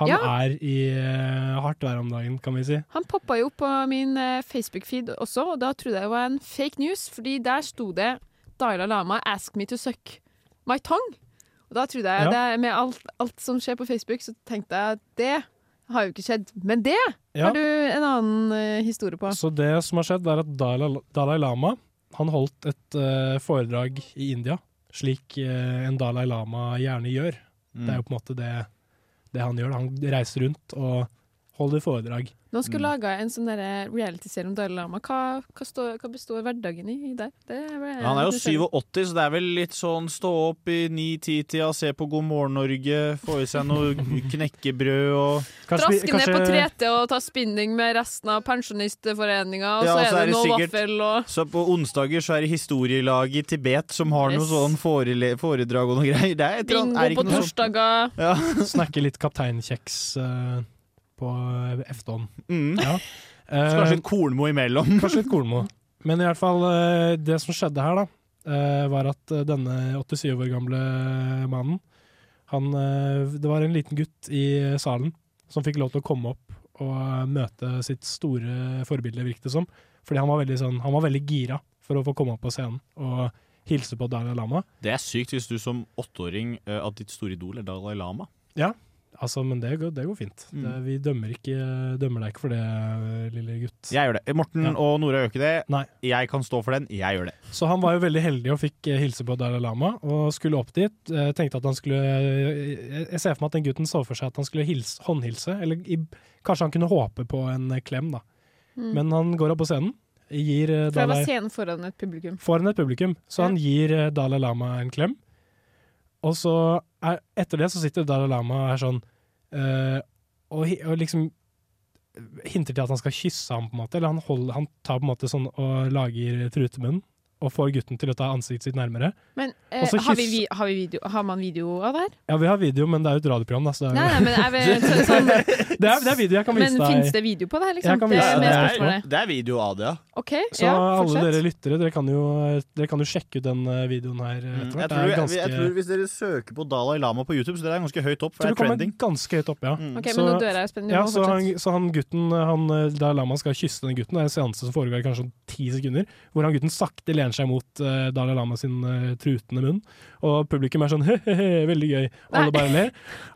han Ja. er i uh, hardt vær om dagen, kan vi si. Han poppa jo opp på min uh, Facebook-feed også, og da trodde jeg det var en fake news, fordi der sto det Dalai Lama 'ask me to suck my tongue'. Og da trodde jeg, Ja. det, med alt, alt som skjer på Facebook, så tenkte jeg at det har jo ikke skjedd. Men det Ja. har du en annen uh, historie på. Så det som har skjedd, er at Dalai, Dalai Lama han holdt et uh, foredrag i India, slik uh, en Dalai Lama gjerne gjør. Mm. Det er jo på en måte det, det han gjør. Han reiser rundt og holder foredrag. Noen skulle Mm. lage en sånn realityserie reality-serie om Dalai Lama, hva, hva, stå, hva består hverdagen i der? Det ble Han er jo 87, så det er vel litt sånn stå opp i 9-10-tida, se på God morgen Norge, få i seg noe knekkebrød og Traske ned på 3T og ta spinning med resten av Pensjonistforeninga, og Ja, så er det noe sikkert- vaffel og Så på onsdager så er det historielaget i Tibet som har noe sånn forele foredrag og noe greier. Det er et bingo er ikke på torsdager. Ja. Snakke litt kapteinkjeks eh, på Efton. Mm. Ja. Kanskje et Kornmo imellom. Kanskje et Kornmo. Men i hvert fall, eh, det som skjedde her, da, eh, var at eh, denne 87 år gamle mannen han, eh, Det var en liten gutt i salen som fikk lov til å komme opp og eh, møte sitt store forbilde, virket det som. Fordi han var veldig, sånn, han var veldig gira for å få komme opp på scenen og hilse på Dalai Lama. Det er sykt hvis du som åtteåring eh, at ditt store idol er Dalai Lama. Ja, altså, men det går, det går fint. Mm. Det, vi dømmer, ikke, dømmer deg ikke for det, lille gutt. Jeg gjør det. Morten Ja. og Nora gjør ikke det. Nei. Jeg kan stå for den. Jeg gjør det. Så han var jo veldig heldig og fikk eh, hilse på Dalai Lama, og skulle opp dit. Eh, tenkte at han skulle eh, Jeg ser for meg at den gutten så for seg at han skulle hilse, håndhilse, eller i, kanskje han kunne håpe på en klem, da. Mm. Men han går opp på scenen, gir Dalai, For det var scenen foran et publikum. foran et publikum, så han gir Dalai Lama en klem. Og så er, etter det så sitter Dalai Lama og er sånn eh, og, og liksom hinter til at han skal kysse ham, på en måte. Eller han, holder, han tar på en måte sånn og lager trutemunn og får gutten til å ta ansiktet sitt nærmere. Men eh, har, vi, vi- har, vi video, har man video av det her? Ja, vi har video, men det er jo et radioprogram, da. Så det, er, Nei, nei, men er vi, så, sånn, det, er, det er video jeg kan vise Men deg. fins det video på det her, liksom? Jeg kan det er spørsmålet. Det er video av det, ja. Okay, Så ja, alle dere lyttere, dere kan, jo, dere kan jo sjekke ut den eh, videoen her eh, Mm. Jeg tror, er jeg, jeg tror Hvis dere søker på Dalai Lama på YouTube, så det er ganske høyt opp. For det er kommer trending. ganske høyt opp, ja. Ok, men nå dør jeg, spennende. Ja, så han, så han gutten, han eh, Dalai Lama skal kysse den gutten. Det er en seanse som foregår i kanskje sånn ti sekunder, hvor han gutten sakte lener seg mot uh, Dalai Lama sin uh, trutende munn. Og publikum er sånn he-he-he, veldig gøy. Og alle bare ler.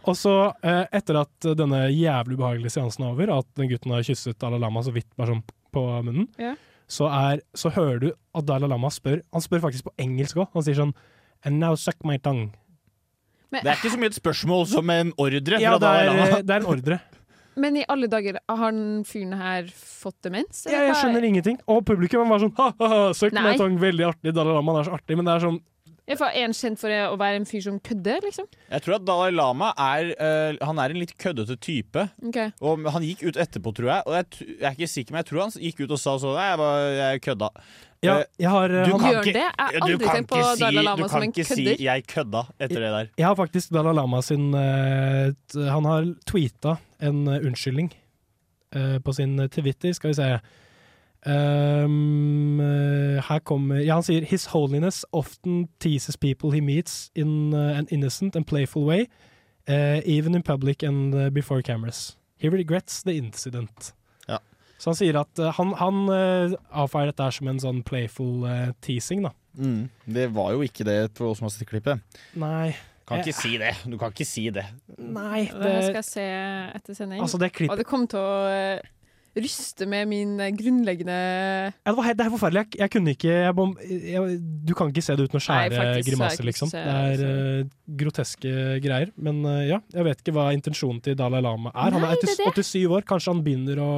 Og så, uh, etter at denne jævlig ubehagelige seansen er over, at den gutten har kysset Dalai Lama så vidt bare sånn på munnen, Ja. så, er, så hører du at Dalai Lama spør Han spør faktisk på engelsk òg. Han sier sånn And now suck my tongue. Det er ikke så mye et spørsmål som en ordre Ja, fra det Dalai er, Lama. det er en ordre. Men i alle dager, har den fyren her fått demens? Ja, jeg skjønner ingenting. Og publikum var sånn ha-ha, suck Nei. my veldig artig. Dalai Lama er så artig, men det er sånn Er for en kjent for å være en fyr som kødder, liksom? Jeg tror at Dalai Lama er, uh, han er en litt køddete type. Okay. Og han gikk ut etterpå, tror jeg. Og jeg, jeg er ikke sikker, men jeg tror han gikk ut og sa sånn jeg, bare, jeg kødda. Ja, Eh, jeg har, eh, du han- kan Gjør ikke- det? Jeg har du aldri kan tenkt på ikke Dalai si- Lama Du kan ikke si 'jeg kødda' etter det der. Jeg har faktisk Dalai Lama sin eh, t- Han har tweeta en eh, unnskyldning eh, på sin Twitter, skal vi se. Um, eh, her kommer Ja, han sier His Holiness often teases people he meets in eh, an innocent and playful way, uh, even in public and eh, before cameras. He regrets the incident. Så han sier at eh, han, han eh, avfeier dette som en sånn playful eh, teasing, da. Mm. Det var jo ikke det på oss som har sett klippet. Nei. Kan ikke si det. Du kan ikke si det. Nei, Det det skal jeg se etter sending. Altså, det klipp- Og det kommer til å ryste med min grunnleggende Ja, det, var helt, det er forferdelig. Jeg, jeg kunne ikke jeg, bom- jeg, Du kan ikke se det uten å skjære grimaser, liksom. se Det er eh, groteske greier. Men uh, ja, jeg vet ikke hva intensjonen til Dalai Lama er. Han Nei, han er 87 år. Kanskje han begynner å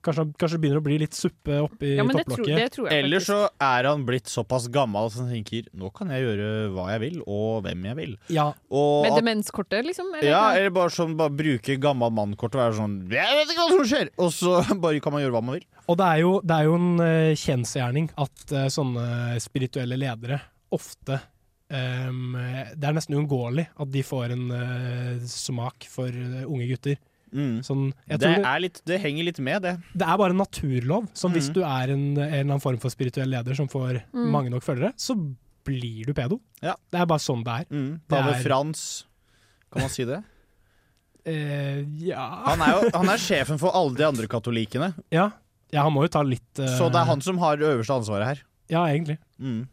Kanskje, kanskje det begynner å bli litt suppe oppi Ja, topplokket. Eller så er han blitt såpass gammel at han tenker nå kan jeg gjøre hva jeg vil, og hvem jeg vil. Ja. Og Med at- demenskortet, liksom? Eller Ja, eller bare sånn bare bruke gammel mannkort og være sånn Jeg vet ikke hva som skjer! Og så bare kan man gjøre hva man vil. Og det er jo, det er jo en uh, kjensgjerning at uh, sånne spirituelle ledere ofte um, Det er nesten uunngåelig at de får en uh, smak for unge gutter. Sånn, jeg Det, tror er litt, det henger litt med, det. Det er bare en naturlov. Som hvis Mhm. du er en, en eller annen form for spirituell leder som får Mm. mange nok følgere, så blir du pedo. Ja. Det er bare sånn det er. Mm. Det Pave er- Frans, kan man si det? Eh, ja Han er jo han er sjefen for alle de andre katolikkene. ja. ja, han må jo ta litt uh... Så det er han som har det øverste ansvaret her. Ja, egentlig. Mm.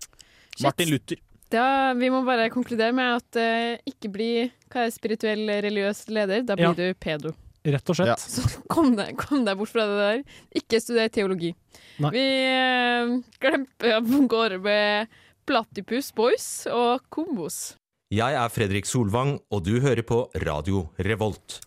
Martin Luther. Da, vi må bare konkludere med at uh, ikke bli hva er spirituell religiøs leder. Da blir Ja. du pedo. Rett og slett. Så kom deg, kom deg bort fra det der. Ikke studer teologi. Nei. Vi eh, glemte av gårde med Platypus Boys og Kombos. Jeg er Fredrik Solvang, og du hører på Radio Revolt.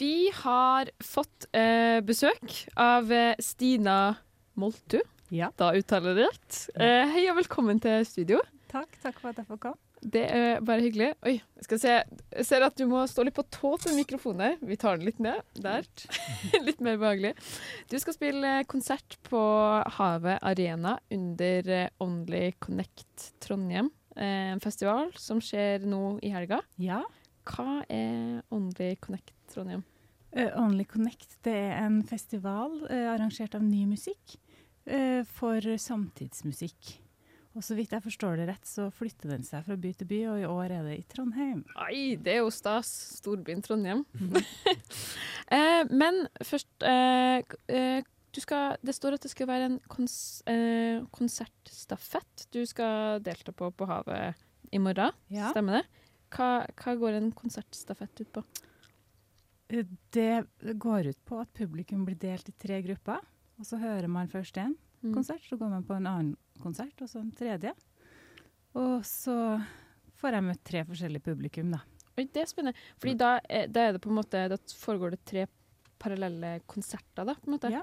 Vi har fått eh, besøk av eh, Stina Moltu. Da uttaler jeg det rett. Eh, hei og velkommen til studio. Takk, takk for at jeg fikk komme. Det er bare hyggelig. Oi, jeg skal se. Jeg ser at du må stå litt på tå til mikrofonen her. Vi tar den litt ned. Der. litt mer behagelig. Du skal spille konsert på Havet Arena under eh, Only Connect Trondheim. eh, En festival som skjer nå i helga. Ja. Hva er Only Connect Trondheim? Uh, Only Connect det er en festival uh, arrangert av ny musikk uh, for samtidsmusikk. Og så vidt jeg forstår det rett, så flytter den seg fra by til by, og i år er det i Trondheim. Oi, det er jo stas. Storbyen Trondheim. eh, men først eh, eh, du skal, Det står at det skal være en kons eh, konsertstafett du skal delta på på havet i morgen. Ja. Stemmer det? Hva, hva går en konsertstafett ut på? Eh, Det går ut på at publikum blir delt i tre grupper. Og så hører man først en Mm. konsert, så går man på en annen konsert, og så en tredje. Og så får jeg møtt tre forskjellige publikum, da. Oi, det er spennende. Fordi da, er- da er det på en måte Da foregår det tre parallelle konserter, da, på en måte. Ja.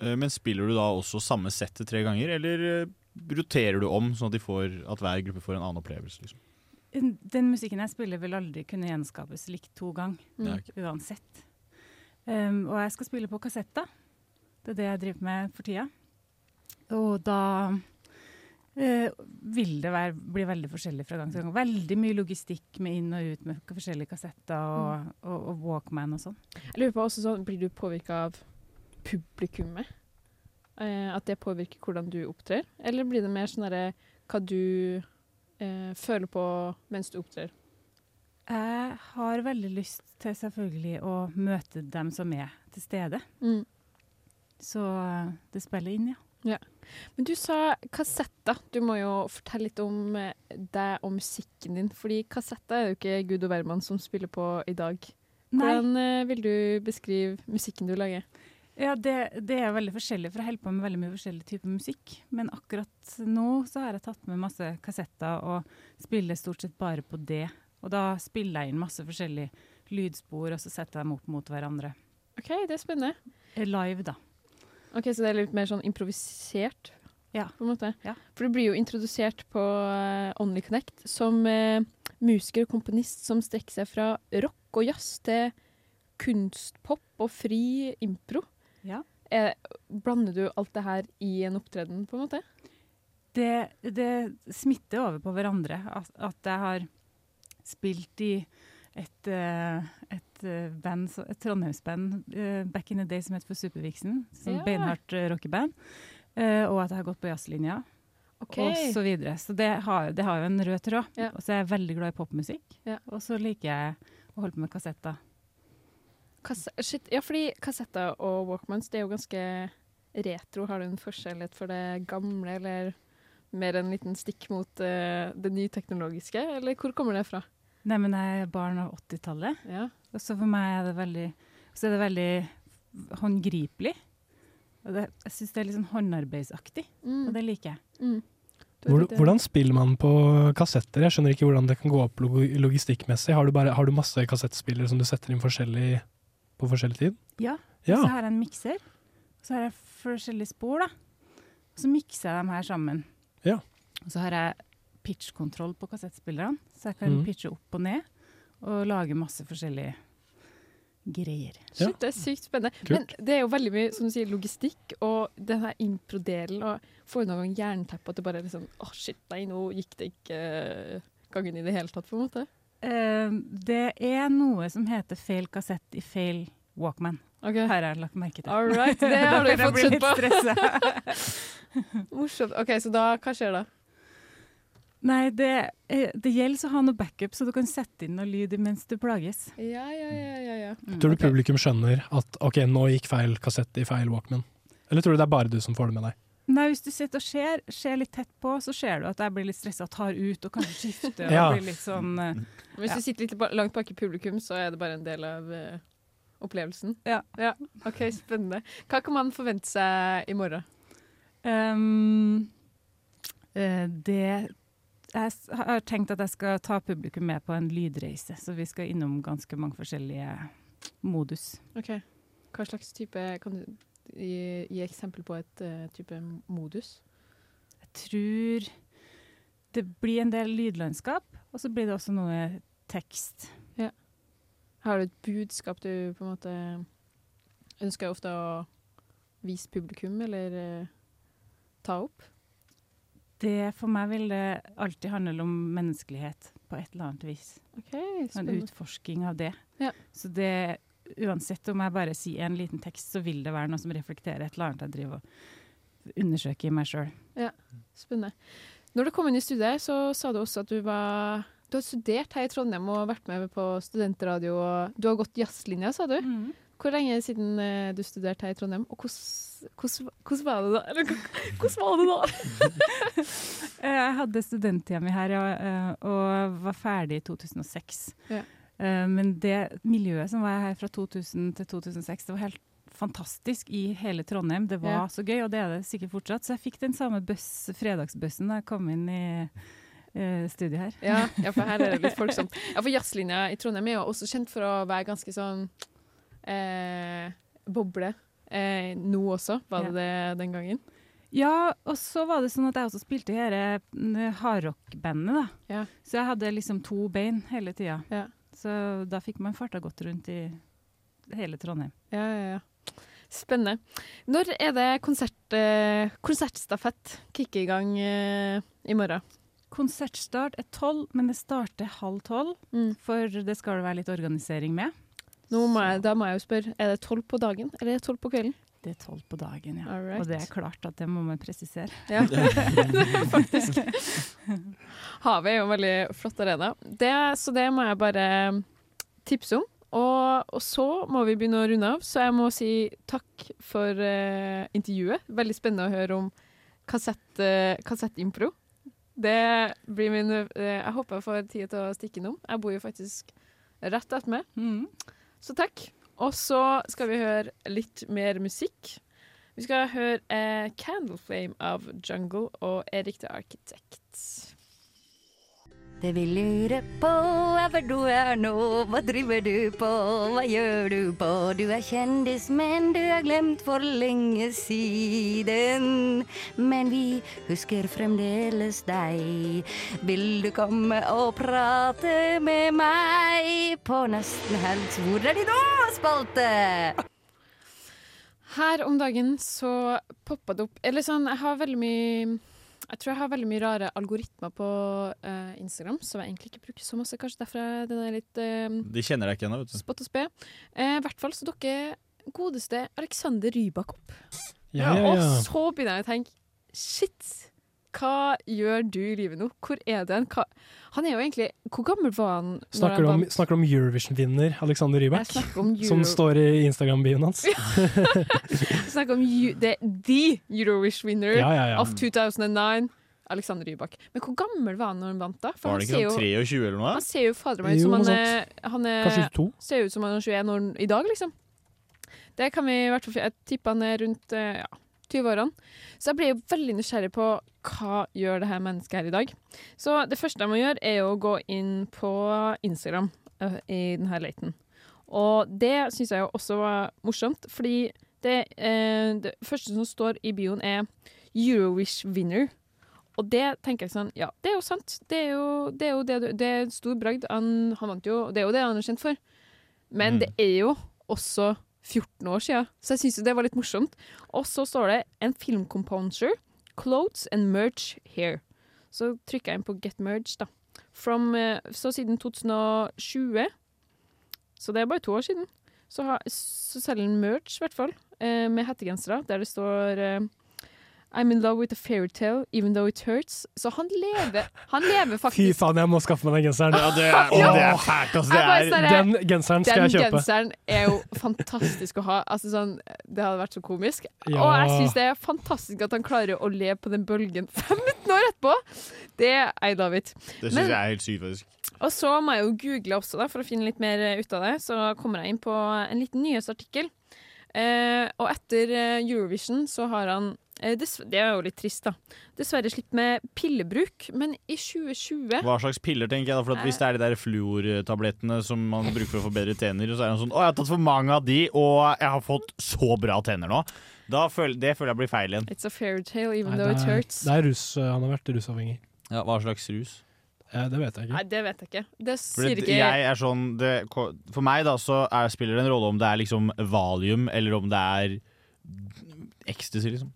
Men spiller du da også samme settet tre ganger, eller eh, roterer du om, sånn at, de får, at hver gruppe får en annen opplevelse? Liksom? Den- Den musikken jeg spiller vil aldri kunne gjenskapes likt to ganger, Mm. Uansett. Um, og jeg skal spille på kassetter. Det er det jeg driver med for tida. Og da eh, vil det være, bli veldig forskjellig fra gang til gang. Veldig mye logistikk med inn og ut med forskjellige kassetter og, Mm. og, og Walkman og sånn. Jeg lurer på også sånn, Blir du påvirka av publikummet? eh, at det påvirker hvordan du opptrer? Eller blir det mer sånn derre hva du eh, føler på mens du opptrer? Jeg har veldig lyst til selvfølgelig å møte dem som er til stede. Mm. Så eh, det spiller inn, ja. Ja. Men du sa kassetter. Du må jo fortelle litt om eh, deg og musikken din. Fordi kassetter er jo ikke Gud og hvermann som spiller på i dag. Hvordan Nei. vil du beskrive musikken du lager? Ja, det, det er veldig forskjellig, for jeg holder på med veldig mye forskjellig type musikk. Men akkurat nå så har jeg tatt med masse kassetter og spiller stort sett bare på det. Og da spiller jeg inn masse forskjellige lydspor, og så setter jeg dem opp mot hverandre. OK, det er spennende. Live, da. Ok, Så det er litt mer sånn improvisert? Ja. På en måte. For du blir jo introdusert på uh, Only Connect som uh, musiker og komponist som strekker seg fra rock og jazz til kunstpop og fri impro. Ja. Er, blander du alt det her i en opptreden, på en måte? Det, det smitter over på hverandre. At, at jeg har spilt i et, eh, et eh, band, et trondheimsband eh, back in the day som het for Supervixen. Som Ja. beinhardt eh, rockeband. Og at jeg har gått på jazzlinja. Okay. Og så videre. Så det har, det har jo en rød tråd. Og så er jeg veldig glad i popmusikk. Ja. Og så liker jeg å holde på med kassetter. Kass shit, ja, fordi kassetter og Walkmans det er jo ganske retro. Har du en forskjellighet for det gamle, eller mer en liten stikk mot uh, det nyteknologiske? Eller hvor kommer det fra? Nei, men jeg er barn av 80-tallet. Og så for meg er det veldig Så er det veldig håndgripelig. Og det, jeg syns det er litt sånn håndarbeidsaktig, Mm. og det liker jeg. Hvor, hvordan spiller man på kassetter? Jeg skjønner ikke hvordan det kan gå opp log logistikkmessig. Har du, bare, har du masse kassettspillere som du setter inn forskjellig, på forskjellig tid? Ja. Ja. Så har jeg en mikser. Så har jeg forskjellige spor, da. Så mikser jeg dem her sammen. Ja. Og så har jeg pitchkontroll på kassettspillerne, så jeg kan mm. pitche opp og ned. Og lage masse forskjellige greier. Shit, det er sykt spennende. Men det er jo veldig mye som du sier, logistikk og den her impro-delen. Og får du noen gang jernteppe at det bare er liksom Å, shit, nei, nå gikk det ikke eh, gangen i det hele tatt, på en måte. Uh, det er noe som heter feil kassett i feil Walkman. her Har jeg lagt merke til. All right, det har du fått skjønt på. Morsomt. OK, så da, hva skjer da? Nei, det, eh, det gjelder å ha noe backup, så du kan sette inn noe lyd mens du plages. Ja, ja, ja, ja, ja. Tror du publikum skjønner at ok, nå gikk feil kassett i feil Walkman? Eller tror du det er bare du som får det med deg? Nei, hvis du sitter og ser, ser litt tett på, så ser du at jeg blir litt stressa og tar ut og kanskje skifter. Ja. og blir litt sånn... Uh, Hvis ja. du sitter litt langt bak i publikum, så er det bare en del av uh, opplevelsen. Ja. OK, spennende. Hva kan man forvente seg i morgen? Um, eh, det Jeg har tenkt at jeg skal ta publikum med på en lydreise, så vi skal innom ganske mange forskjellige modus. OK. Hva slags type Kan du gi, gi eksempel på et uh, type modus? Jeg tror det blir en del lydlandskap, og så blir det også noe tekst. Ja. Har du et budskap du på en måte ønsker ofte å vise publikum, eller uh, ta opp? Det For meg vil det alltid handle om menneskelighet på et eller annet vis. Okay, En utforsking av det. Ja. Så det, uansett om jeg bare sier en liten tekst, så vil det være noe som reflekterer et eller annet jeg driver og undersøker i meg sjøl. Ja, spennende. Når du kom inn i studiet, så sa du også at du var Du har studert her i Trondheim og vært med på studentradio. og Du har gått jazzlinja, sa du. Hvor lenge siden eh, du studerte her i Trondheim, og hvordan, var det da? Eller, hvordan var det da? Eh, Jeg hadde studenttida mi her ja, eh, og var ferdig i 2006. Ja. Eh, Men det miljøet som var her fra 2000 til 2006, det var helt fantastisk i hele Trondheim. Det var Ja. så gøy, og det er det sikkert fortsatt. Så jeg fikk den samme buss, fredagsbussen da jeg kom inn i eh, studiet her. Ja, ja, for her er det litt folksomt. Ja, for jazzlinja i Trondheim er jo også kjent for å være ganske sånn eh, boble. Eh, nå også, var det det den gangen? Ja, og så var det sånn at jeg også spilte i dette hardrock-bandet, da. Så jeg hadde liksom to bein hele tida. Så da fikk man farta godt rundt i hele Trondheim. Ja, ja, ja. Spennende. Når er det konsert, eh, konsertstafett kicker i gang eh, i morgen? Konsertstart er tolv, men det starter halv tolv. For det skal det være litt organisering med. Må jeg, da må jeg jo spørre, er det tolv på dagen, eller er det tolv på kvelden? Det er tolv på dagen, ja. Alright. Og det er klart at det må man presisere. Ja, faktisk. Havet er jo en veldig flott arena, det, så det må jeg bare tipse om. Og, og så må vi begynne å runde av, så jeg må si takk for uh, intervjuet. Veldig spennende å høre om kassett, uh, kassettimpro. Det blir min uh, Jeg håper jeg får tid til å stikke innom. Jeg bor jo faktisk rett attmed. Så takk. Og så skal vi høre litt mer musikk. Vi skal høre eh, 'Candle Flame' av Jungle og Erik the Architect. Det vi lurer på er hvor du er nå, hva driver du på, hva gjør du på? Du er kjendis, men du er glemt for lenge siden. Men vi husker fremdeles deg. Vil du komme og prate med meg på Nesten helt Hvor er de nå, spalte? Her om dagen så poppa det opp Eller sånn, jeg har veldig mye Jeg tror jeg har veldig mye rare algoritmer på uh, Instagram, som jeg egentlig ikke bruker så masse. Kanskje derfor er den er litt uh, De kjenner deg ikke ennå, vet du. spott og spe. I I hvert fall så dukker godeste Alexander Rybak opp. Ja, ja, ja. Og så begynner jeg å tenke Shit! Hva gjør du i livet nå? Hvor er du hen? Han er jo egentlig Hvor gammel var han? Snakker du han om, snakker om Eurovision-vinner Alexander Rybak? Om Som står i Instagram-bioen hans? Snakker om det, the, the Eurovision winner Ja, ja, ja. of 2009. Alexander Rybak. Men hvor gammel var han når han vant, da? For Var det han ikke ser sånn jo- 23 eller noe? Han ser jo fader meg ut Jo, som han er, han er Kanskje 22? Ser ut som han er 21 år i dag, liksom. Det kan vi i hvert fall Jeg tipper han er rundt eh, ja, 20-årene. Så jeg blir jo veldig nysgjerrig på hva gjør det her mennesket her i dag. Så det første jeg må gjøre, er å gå inn på Instagram eh, i denne leiten. Og det syns jeg jo også var morsomt, fordi det, eh, det første som står i bioen, er Eurowish winner. Og det tenker jeg sånn, ja, det er jo sant. Det er jo det, er jo det, det er stor bragd. Han, han vant jo, det er jo det han er kjent for. Men Mm. det er jo også 14 år siden, så jeg syns jo det var litt morsomt. Og så står det en filmcomposer, clothes and merch here. Så trykker jeg inn på get merch, da. From, eh, så siden 2020, så det er bare to år siden, så, har, så selger han merch, i hvert fall, eh, med hettegensere, der det står eh, I'm in love with a fairytale, even though it hurts. Så han lever, han lever faktisk Fy faen, jeg må skaffe meg den genseren. Ja, det er, Ja. det er fælt, altså. Det er, sånn- Den genseren skal Den jeg kjøpe. Den genseren er jo fantastisk å ha. Altså sånn, det hadde vært så komisk. Ja. Og jeg syns det er fantastisk at han klarer å leve på den bølgen 15 år etterpå. Det er I love it. det syns jeg er helt sykt, faktisk. Og så må jeg jo google også, da, for å finne litt mer eh, ut av det. Så kommer jeg inn på en liten nyhetsartikkel. Eh, og etter eh, Eurovision så har han eh, Det er jo litt trist, da. Dessverre slitt med pillebruk, men i 2020 Hva slags piller, tenker jeg da? For at Hvis det er de der fluortablettene som man bruker for å få bedre tenner, så er det sånn Å, jeg har tatt for mange av de, og jeg har fått så bra tenner nå. Da føler, det føler jeg blir feil igjen. It's a fairytale even Nei, though it hurts. det er rus. han har vært rusavhengig. Ja, Hva slags rus? Eh, det vet jeg ikke. Nei, det vet jeg ikke. Det sier det, ikke jeg er sånn det, For meg da så er, spiller det en rolle om det er liksom valium, eller om det er ecstasy, liksom.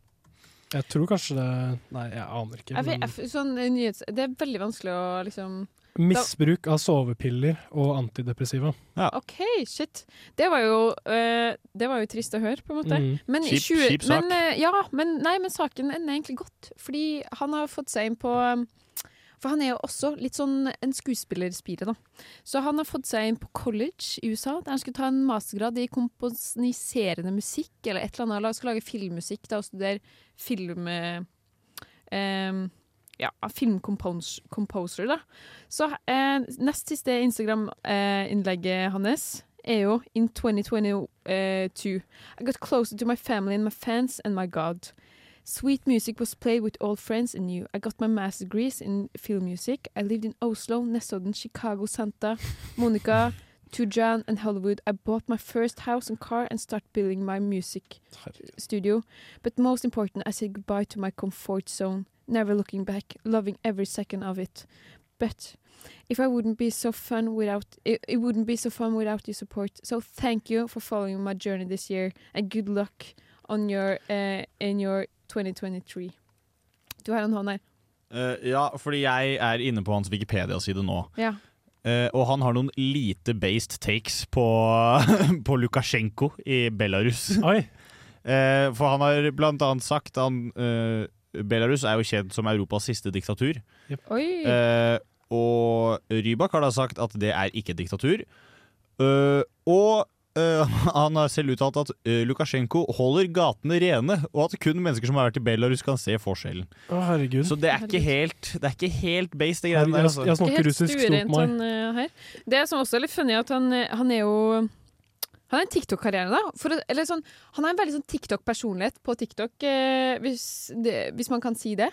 Jeg tror kanskje det Nei, jeg aner ikke. Jeg vet, Men jeg, sånn, eh, nyhets, det er veldig vanskelig å liksom misbruk av sovepiller og antidepressiva. OK, shit. Det var jo, eh, det var jo trist å høre, på en måte. Mm. Men, Kjip- 20 kjip sak. men, eh, ja, men, nei, men saken ender egentlig godt. Fordi han har fått seg inn på um, For han er jo også litt sånn en skuespillerspire, da. Så han har fått seg inn på college i USA, der han skulle ta en mastergrad i komponiserende musikk, eller et eller annet. Han Skal lage filmmusikk da, og studere film... eh, ja, filmcomposer, da. Så eh, nest siste Instagram-innlegget hans er jo In 2022 I got closer to my family and my fans and my God. Sweet music was played with old friends and you. I got my master's degrees in film music. I lived in Oslo, Nesodden, Chicago, Santa Monica, Tujan and Hollywood. I bought my first house and car and started building my music studio. But most important, I said goodbye to my comfort zone, never looking back, loving every second of it. But if I wouldn't be so fun without it, it wouldn't be so fun without your support. So thank you for following my journey this year, and good luck on your uh, in your 2023. Du har en hånd her. Uh, ja, fordi jeg er inne på hans Wikipedia-side nå. Ja. Uh, og han har noen lite based takes på, på Lukasjenko i Belarus. Oi. Uh, for han har blant annet sagt han, eh, Belarus er jo kjent som Europas siste diktatur. Oi. Eh, og Rybak har da sagt at det er ikke et diktatur. Eh, og eh, han har selv uttalt at uh, Lukasjenko holder gatene rene, og at kun mennesker som har vært i Belarus, kan se forskjellen. Å, herregud. Så det er ikke helt Det er ikke helt base, det greiene der. Altså. jeg- snakker russisk, stort meg. han, uh, her. Det som også er litt funny, er at han, eh, han er jo han har en TikTok-karriere, da. For, eller sånn, han har en veldig sånn TikTok-personlighet på TikTok, eh, hvis, det, hvis man kan si det.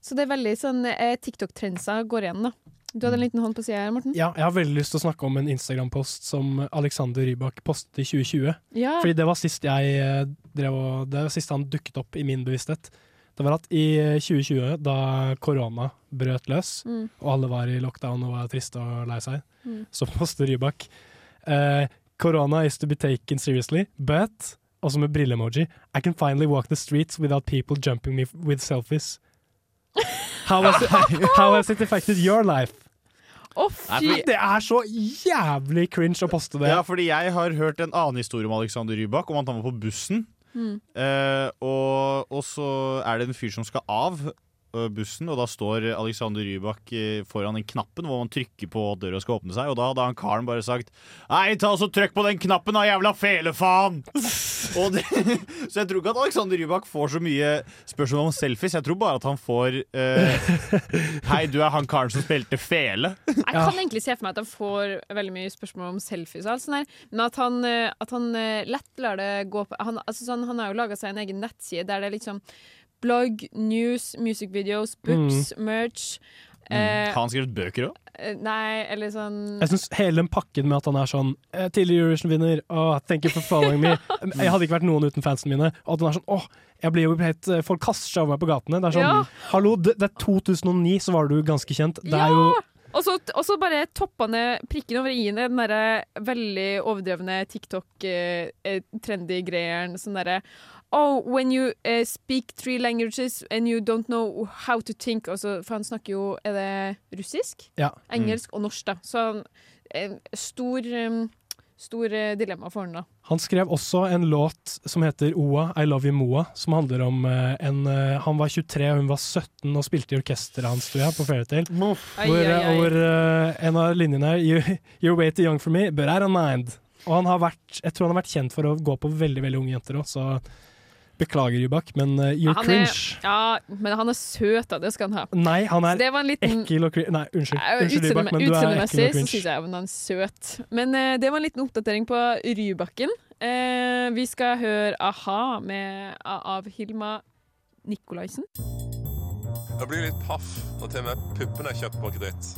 Så det er veldig sånn eh, TikTok-trendsa går igjen, da. Du hadde en liten hånd på sida her, Morten? Ja, jeg har veldig lyst til å snakke om en Instagram-post som Alexander Rybak postet i 2020. Ja. Fordi det var sist jeg eh, drev og Det var sist han dukket opp i min bevissthet. Det var at i eh, 2020, da korona brøt løs, Mm. og alle var i lockdown og var triste og lei seg, Mm. så postet Rybak eh, Corona is to be taken seriously, but også med brille-emoji. I can finally walk the streets without people jumping me with selfies. How has, it, how has it affected your life? Å, fy- Det er så jævlig cringe å poste det. Ja, fordi jeg har hørt en annen historie om Alexander Rybak, om at han var på bussen. Mm. Eh, og, og så er det en fyr som skal av bussen, og da står Alexander Rybak eh, foran den knappen hvor man trykker på at døra skal åpne seg, og da hadde han karen bare sagt Nei, ta og så trykk på den knappen da, jævla felefaen! og det, så jeg tror ikke at Alexander Rybak får så mye spørsmål om selfies, jeg tror bare at han får uh, Hei, du er han karen som spilte fele. Jeg kan egentlig se for meg at han får veldig mye spørsmål om selfies, og alt sånt der, men at han, eh, at han eh, lett lar det gå på han, altså sånn, han har jo laga seg en egen nettside der det er liksom blogg, news, music videos, books, merch. Mm. eh, Har han skrevet bøker òg? eh, nei, eller sånn Jeg synes hele den pakken med at han er sånn eh, Tidligere Eurovision-vinner, oh, thank you for following me. Jeg hadde ikke vært noen uten fansene mine. Og at han er sånn åh, jeg blir jo helt Folk kaster seg over meg på gatene. Det er sånn Ja. Hallo, det, det er 2009, så var du ganske kjent. Det er jo Og så, bare toppa ned prikken over i-en den derre veldig overdrevne TikTok-trendy greieren. Sånn derre Oh, when you uh, speak three languages and you don't know how to think altså, For han snakker jo Er det russisk? Ja. Engelsk og norsk, da. Så han eh, stor, um, stor dilemma for han, da. Han skrev også en låt som heter Oa, I Love You Moa, som handler om uh, en Han var 23 og hun var 17 og spilte i orkesteret hans, tror jeg, på Fairytale. Hvor, Ai, ai, ai. hvor en av linjene er you, You're way too young for me, but I don't mind. Og han har vært, jeg tror han har vært kjent for å gå på veldig veldig unge jenter òg, så beklager, Rybak, men uh, you're Han cringe. Er, ja, men han er søt, da. Det skal han ha. Nei, han er Så det var en liten- ekkel og cringe. Nei, unnskyld. Ja, unnskyld Rybak, men du er ekkel og og så cringe. syns jeg han er søt. Men uh, det var en liten oppdatering på Rybakken. Eh, vi skal høre a-ha med, av Hilma Nikolaisen. Jeg blir litt paff når til og med puppene er kjøpt på kreditt.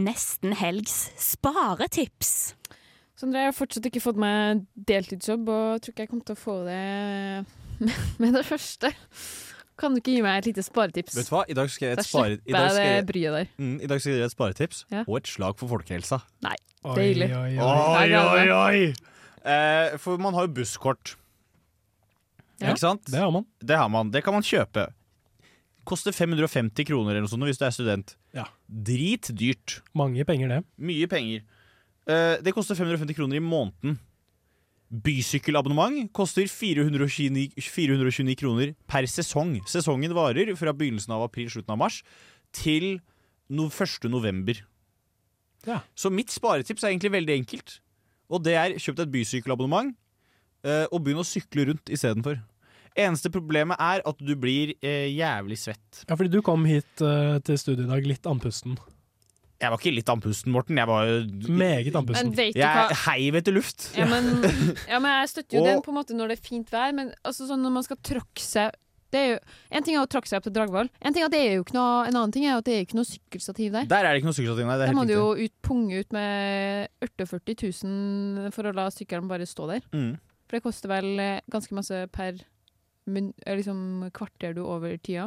Nesten helgs sparetips. Sondre, jeg har fortsatt ikke fått meg deltidsjobb, og tror ikke jeg kommer til å få det med, det første. Kan du ikke gi meg et lite sparetips? Vet du hva? I dag skal jeg et spare... I dag skal jeg, bryet der. mm, I dag skal jeg et sparetips Ja. og et slag for folkehelsa. Nei, deilig. Oi, gleder oi, oi! Eh, for man har jo busskort. Ja, Ikke sant? det har man. Det har man. Det kan man kjøpe. Koster 550 kroner eller noe sånt hvis du er student. Ja. Dritdyrt. Mange penger, det. Mye penger. Eh, det koster 550 kroner i måneden. Bysykkelabonnement koster 429, 429 kroner per sesong. Sesongen varer fra begynnelsen av april, slutten av mars, til no 1. november. Ja. Så mitt sparetips er egentlig veldig enkelt. Og det er kjøpt et bysykkelabonnement eh, og begynn å sykle rundt istedenfor. Eneste problemet er at du blir eh, jævlig svett. Ja, fordi du kom hit eh, til studiet i dag litt andpusten. Jeg var ikke litt andpusten, Morten. Jeg var Meget andpusten. Jeg heiv etter luft. Ja, men, ja, men jeg støtter jo Og- den på en måte når det er fint vær, men altså sånn når man skal tråkke seg det er jo, En ting er å tråkke seg opp til Dragvoll, en, ting er at det er jo ikke noe, en annen ting er at det er ikke noe sykkelstativ der. Der er det ikke noe sykkelstativ, nei. Det er Da må du jo ut, punge ut med 48 000 for å la sykkelen bare stå der. Mm. For det koster vel eh, ganske masse per eh, liksom, kvarter du over tida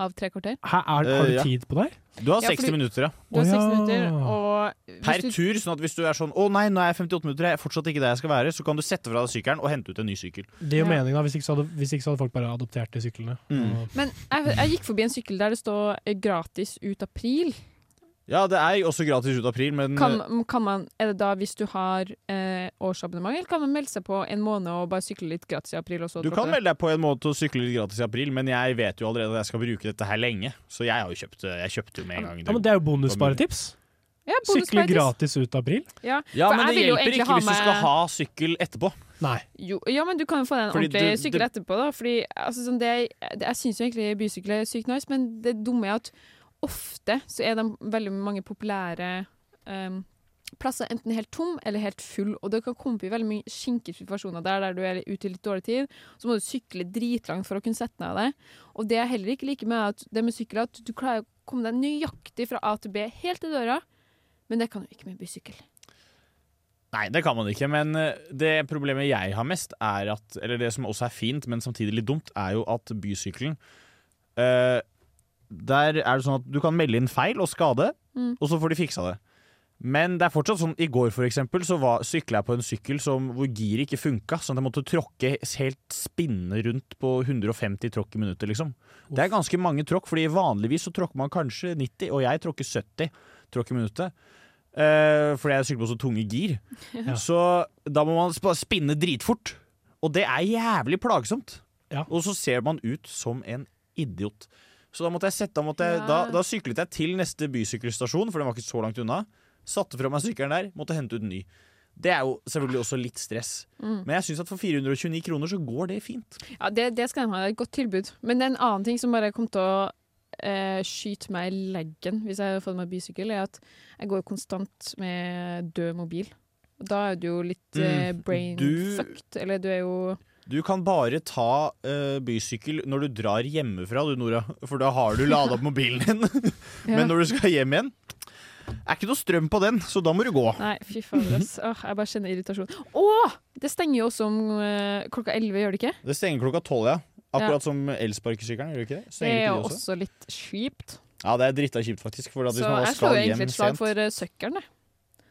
av tre kvarter. Hæ, er, har Eh, du ja. tid på deg? Du har Ja, 60 fordi- minutter, ja. Du har Å, 60 ja. minutter, og hvis Per du, tur, sånn at hvis du er sånn 'Å nei, nå er jeg 58 minutter, jeg er fortsatt ikke der jeg skal være', så kan du sette fra deg sykkelen og hente ut en ny sykkel. Det gir jo Ja. mening, da. Hvis ikke, så hadde, hvis ikke så hadde folk bare adoptert de syklene. Mm. Og- Men jeg, jeg gikk forbi en sykkel der det står eh, 'gratis ut april'. Ja, det er også gratis ut april, men Kan, kan man, er det da hvis du har eh, årsabonnement, eller kan man melde seg på en måned og bare sykle litt gratis i april? Og så Du kan det? melde deg på en måned og sykle litt gratis i april, men jeg vet jo allerede at jeg skal bruke dette her lenge. Så jeg har jo kjøpt Jeg kjøpte jo med en gang. Ja, men det er jo bonussparetips. Ja, Sykle gratis ut april. Ja, Ja, men det hjelper ikke hvis du skal ha sykkel etterpå. Nei. Jo, ja, men du kan jo få deg en ordentlig sykkel det- etterpå, da. Fordi altså, sånn, det, det, jeg syns jo egentlig bysykkel er sykt nice, men det dumme er at ofte så er de veldig mange populære um, plasser enten helt tom eller helt full, og det kan komme opp i veldig mye skinkige situasjoner der, der du er ute i litt dårlig tid, så må du sykle dritlangt for å kunne sette ned deg. Og det jeg heller ikke liker med at det med sykkel, at du klarer å komme deg nøyaktig fra A til B helt til døra, men det kan du ikke med bysykkel. Nei, det kan man ikke, men eh, det problemet jeg har mest, er at Eller det som også er fint, men samtidig litt dumt, er jo at bysykkelen eh, Der er det sånn at du kan melde inn feil og skade, Mm. og så får de fiksa det. Men det er fortsatt sånn, i går for eksempel, så var, sykla jeg på en sykkel som, hvor giret ikke funka, sånn at jeg måtte tråkke helt spinne rundt på 150 tråkk i minuttet, liksom. Det er ganske mange tråkk, fordi vanligvis så tråkker man kanskje 90, og jeg tråkker 70 tråkk i minuttet. Uh, fordi jeg sykler på så tunge gir. Ja. Så da må man sp- spinne dritfort. Og det er jævlig plagsomt. Og så ser man ut som en idiot. Så da måtte jeg sette da, måtte jeg, da, da syklet jeg til neste bysykkelstasjon, for den var ikke så langt unna. Satte fra meg sykkelen der, måtte hente ut en ny. Det er jo selvfølgelig også litt stress. Mm. Men jeg syns at for 429 kroner så går det fint. Ja, det, det skal de ha. Det et godt tilbud. Men det er en annen ting som bare kom til å eh, skyte meg i leggen hvis jeg hadde fått meg bysykkel, er at jeg går konstant med død mobil. Da er du jo litt eh, Mm. brain Du- fucked. Eller du er jo Du kan bare ta uh, bysykkel når du drar hjemmefra, du Nora. For da har du lada opp mobilen din. Ja. Men når du skal hjem igjen, er ikke noe strøm på den, så da må du gå. Nei, fy fader, oh, jeg bare kjenner irritasjon. Å! Det stenger jo også om uh, klokka elleve, gjør det ikke? Det stenger klokka tolv, ja. Akkurat Ja. som elsparkesykkelen, gjør det ikke det? Det er jo også? også litt kjipt. Ja, det er dritta kjipt, faktisk. For at hvis Så man jeg slår egentlig et slag for uh, søkkelen, jeg.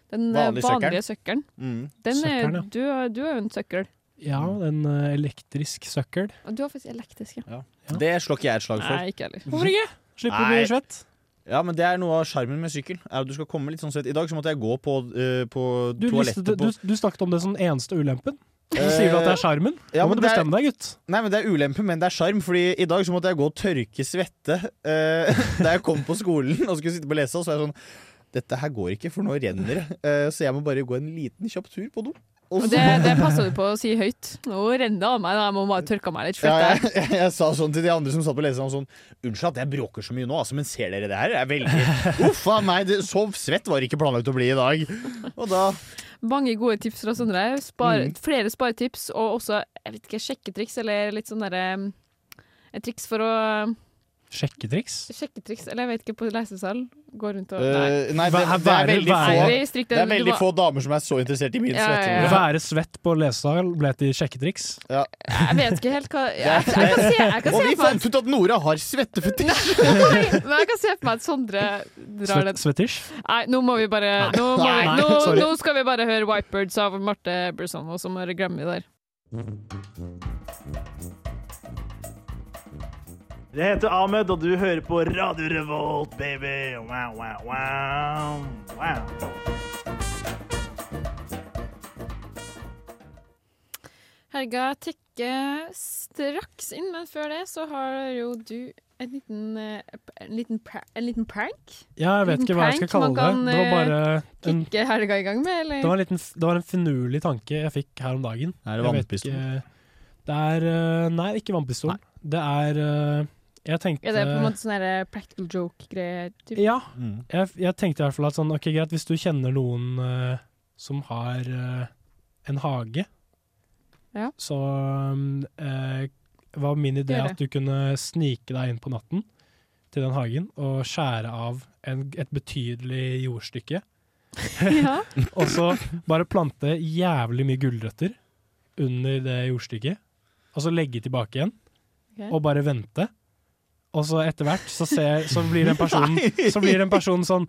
Den eh, Vanlig vanlige søkkelen? Mm. Den er, Søkkelen, ja. du, du er jo en søkkel. Ja, en eh, elektrisk søkkel. Du har faktisk elektrisk, ja. Det slår ikke jeg et slag for. Nei, ikke heller. Hvorfor ikke? Slipper Nei. å bli svett. Ja, men det er noe av sjarmen med sykkel. Er at du skal komme litt sånn svett. I dag så måtte jeg gå på, uh, på Du, toalettet toalettet på du, du snakket om det som eneste ulempen. Så Eh, sier du at det er sjarmen. ja, Nå må men du det er- bestemme deg, gutt. Nei, men Det er ulempe, men det er sjarm. Fordi i dag så måtte jeg gå og tørke svette uh, da jeg kom på skolen og skulle sitte på lesa. Så er jeg sånn Dette her går ikke, for nå renner det. Uh, så jeg må bare gå en liten kjapp tur på do. Og det, det passa du på å si høyt. Nå renner det av meg, jeg må bare tørke meg litt. Ja, jeg, jeg, jeg sa sånn til de andre som satt på leseren sånn Unnskyld at jeg bråker så mye nå, altså, men ser dere det her? Jeg er veldig Uff a meg, så svett var det ikke planlagt å bli i dag. Og da Mange gode tips fra Sondre. Spar, Mm. Flere sparetips, og også jeg vet ikke, sjekketriks, eller litt sånn derre Et triks for å Sjekketriks? Sjekketriks, eller jeg vet ikke, på lesesal. Gå rundt og uh, nei, det, det er veldig få, det. det er veldig få damer som er så interessert i min Ja, svette. ja, ja. Være svett på lesesal ble til sjekketriks. Ja. Jeg vet ikke helt hva Jeg, jeg, kan se, jeg kan Og se vi for meg fant ut at Nora har svettefetisj! Men jeg kan se for meg at Sondre drar den. Svett, svettisj? Nei, nå må vi bare Nå, må vi, nå, nå skal vi bare høre Whitebirds av Marte Bersano, som er Grammy der. Jeg heter Ahmed, og du hører på Radio Revolt, baby. Wow, wow, wow. wow. Helga tikker straks inn, men før det så har jo du en liten, eh, en liten, pra en liten prank. Ja, jeg vet ikke hva jeg skal kalle det. Det var bare eh, en, helga i gang med, eller? det var en, liten, det var en finurlig tanke jeg fikk her om dagen. Er det vannpistol? Det er eh, Nei, ikke vannpistol. Det er Jeg tenkte Er det på en måte sånn der practical joke-greier? Ja. Mm. Jeg, jeg tenkte i hvert fall at sånn, ok, greit, hvis du kjenner noen uh, som har uh, en hage, Ja. så um, uh, var min idé at du kunne snike deg inn på natten til den hagen og skjære av en, et betydelig jordstykke. Ja. og så bare plante jævlig mye gulrøtter under det jordstykket, og så legge tilbake igjen, Okay. og bare vente. Og så etter hvert så, ser, så blir den personen Nei. Så blir den personen sånn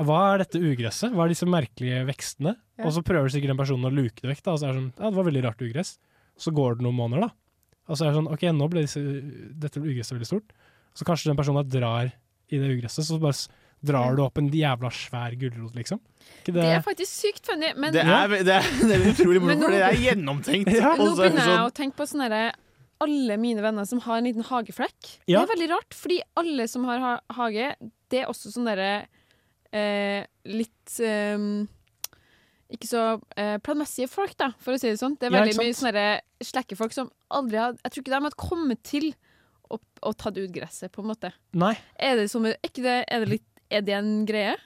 Hva er dette ugresset? Hva er disse merkelige vekstene? Ja. Og så prøver sikkert den personen å luke det vekk. Da, og så er det sånn Ja, det var veldig rart ugress. Så går det noen måneder, da. Og så er det sånn OK, nå ble disse, dette ugresset veldig stort. Så kanskje den personen drar i det ugresset, så bare Drar du opp en jævla svær gulrot, liksom? Ikke Det er faktisk sykt funny, men Det er, det er, det er utrolig Men morsomt, for det er gjennomtenkt. Ja. nå er det begynner jeg sånn- å tenke på sånn herre alle mine venner som har en liten hageflekk. Ja. Det er veldig rart, fordi alle som har ha hage, det er også sånn derre eh, litt eh, Ikke så eh, planmessige folk, da, for å si det sånn. Det er veldig ja, mye sånne slekkefolk som aldri har Jeg tror ikke de har kommet til å, å det ut gresset, på en måte. Nei. Er det, som, er ikke det, er det, litt, er det en greie?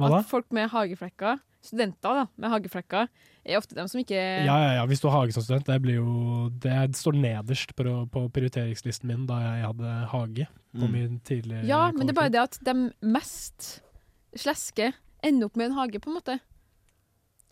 At folk med hageflekker, studenter da, med hageflekker, er ofte dem som ikke Ja, ja, ja. Hvis du har hage som student, det blir jo Det står nederst på, på prioriteringslisten min da jeg hadde hage på Mm. min tidligere Ja, men det er bare det at de mest sleske ender opp med en hage, på en måte.